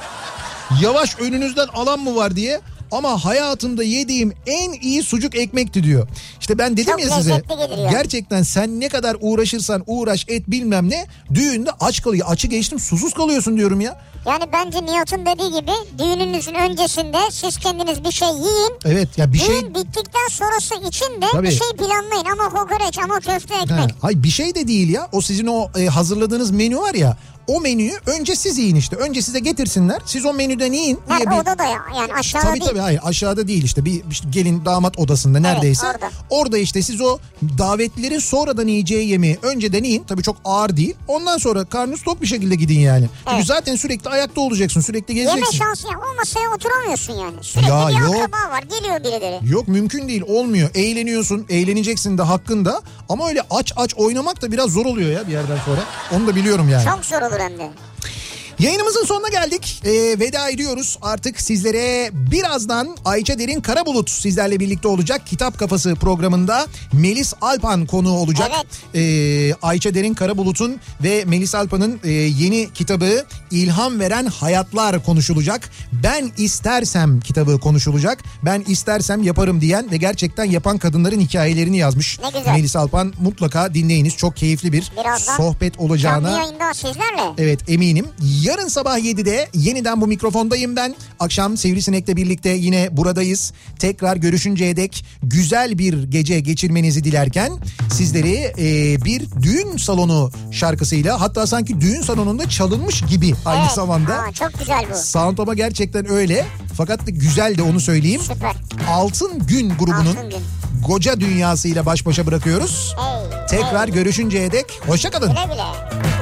Yavaş önünüzden alan mı var diye ama hayatımda yediğim en iyi sucuk ekmekti diyor. İşte ben dedim Çok ya size gerçekten sen ne kadar uğraşırsan uğraş et bilmem ne düğünde aç kalıyor. Açı geçtim susuz kalıyorsun diyorum ya. Yani bence Nihat'ın dediği gibi düğününüzün öncesinde siz kendiniz bir şey yiyin. Evet ya bir şey Düğün bittikten sonrası için de Tabii. bir şey planlayın ama kokoreç ama köfte ekmek. Ha, hayır bir şey de değil ya. O sizin o e, hazırladığınız menü var ya. O menüyü önce siz yiyin işte. Önce size getirsinler. Siz o menüden yiyin. Ha, diye bir- odada ya yani aşağıda Tabii değil. tabii hayır aşağıda değil işte bir işte gelin damat odasında neredeyse. orada. orada işte siz o davetlilerin sonradan yiyeceği yemeği önceden yiyin. Tabii çok ağır değil. Ondan sonra karnınız tok bir şekilde gidin yani. Çünkü Evet. zaten sürekli ayakta olacaksın sürekli Yeme gezeceksin. şansı ya o masaya oturamıyorsun yani. Sürekli Ya bir yok. akraba var geliyor birileri. Yok mümkün değil olmuyor. Eğleniyorsun eğleneceksin de hakkında. Ama öyle aç aç oynamak da biraz zor oluyor ya bir yerden sonra. Onu da biliyorum yani. Çok zor olur hem de. Yayınımızın sonuna geldik. Ee, veda ediyoruz. Artık sizlere birazdan Ayça Derin Karabulut sizlerle birlikte olacak. Kitap Kafası programında Melis Alpan konuğu olacak. Ee, Ayça Derin Karabulut'un ve Melis Alpan'ın e, yeni kitabı İlham Veren Hayatlar konuşulacak. Ben istersem kitabı konuşulacak. Ben istersem yaparım diyen ve gerçekten yapan kadınların hikayelerini yazmış. Ne güzel. Melis Alpan mutlaka dinleyiniz. Çok keyifli bir Birazdan sohbet olacağına. Canlı yayında sizlerle. Evet eminim. Yarın sabah 7'de yeniden bu mikrofondayım ben. Akşam Sivrisinek'le birlikte yine buradayız. Tekrar görüşünceye dek güzel bir gece geçirmenizi dilerken sizleri e, bir düğün salonu şarkısıyla hatta sanki düğün salonunda çalınmış gibi aynı Evet, zamanda. aa, çok güzel bu. Sound ama gerçekten öyle. Fakat güzel de onu söyleyeyim. Süper. Altın Gün grubunun Altın Gün. Goca dünyasıyla baş başa bırakıyoruz. Hey, Tekrar görüşünceye dek hoşçakalın. Güle güle.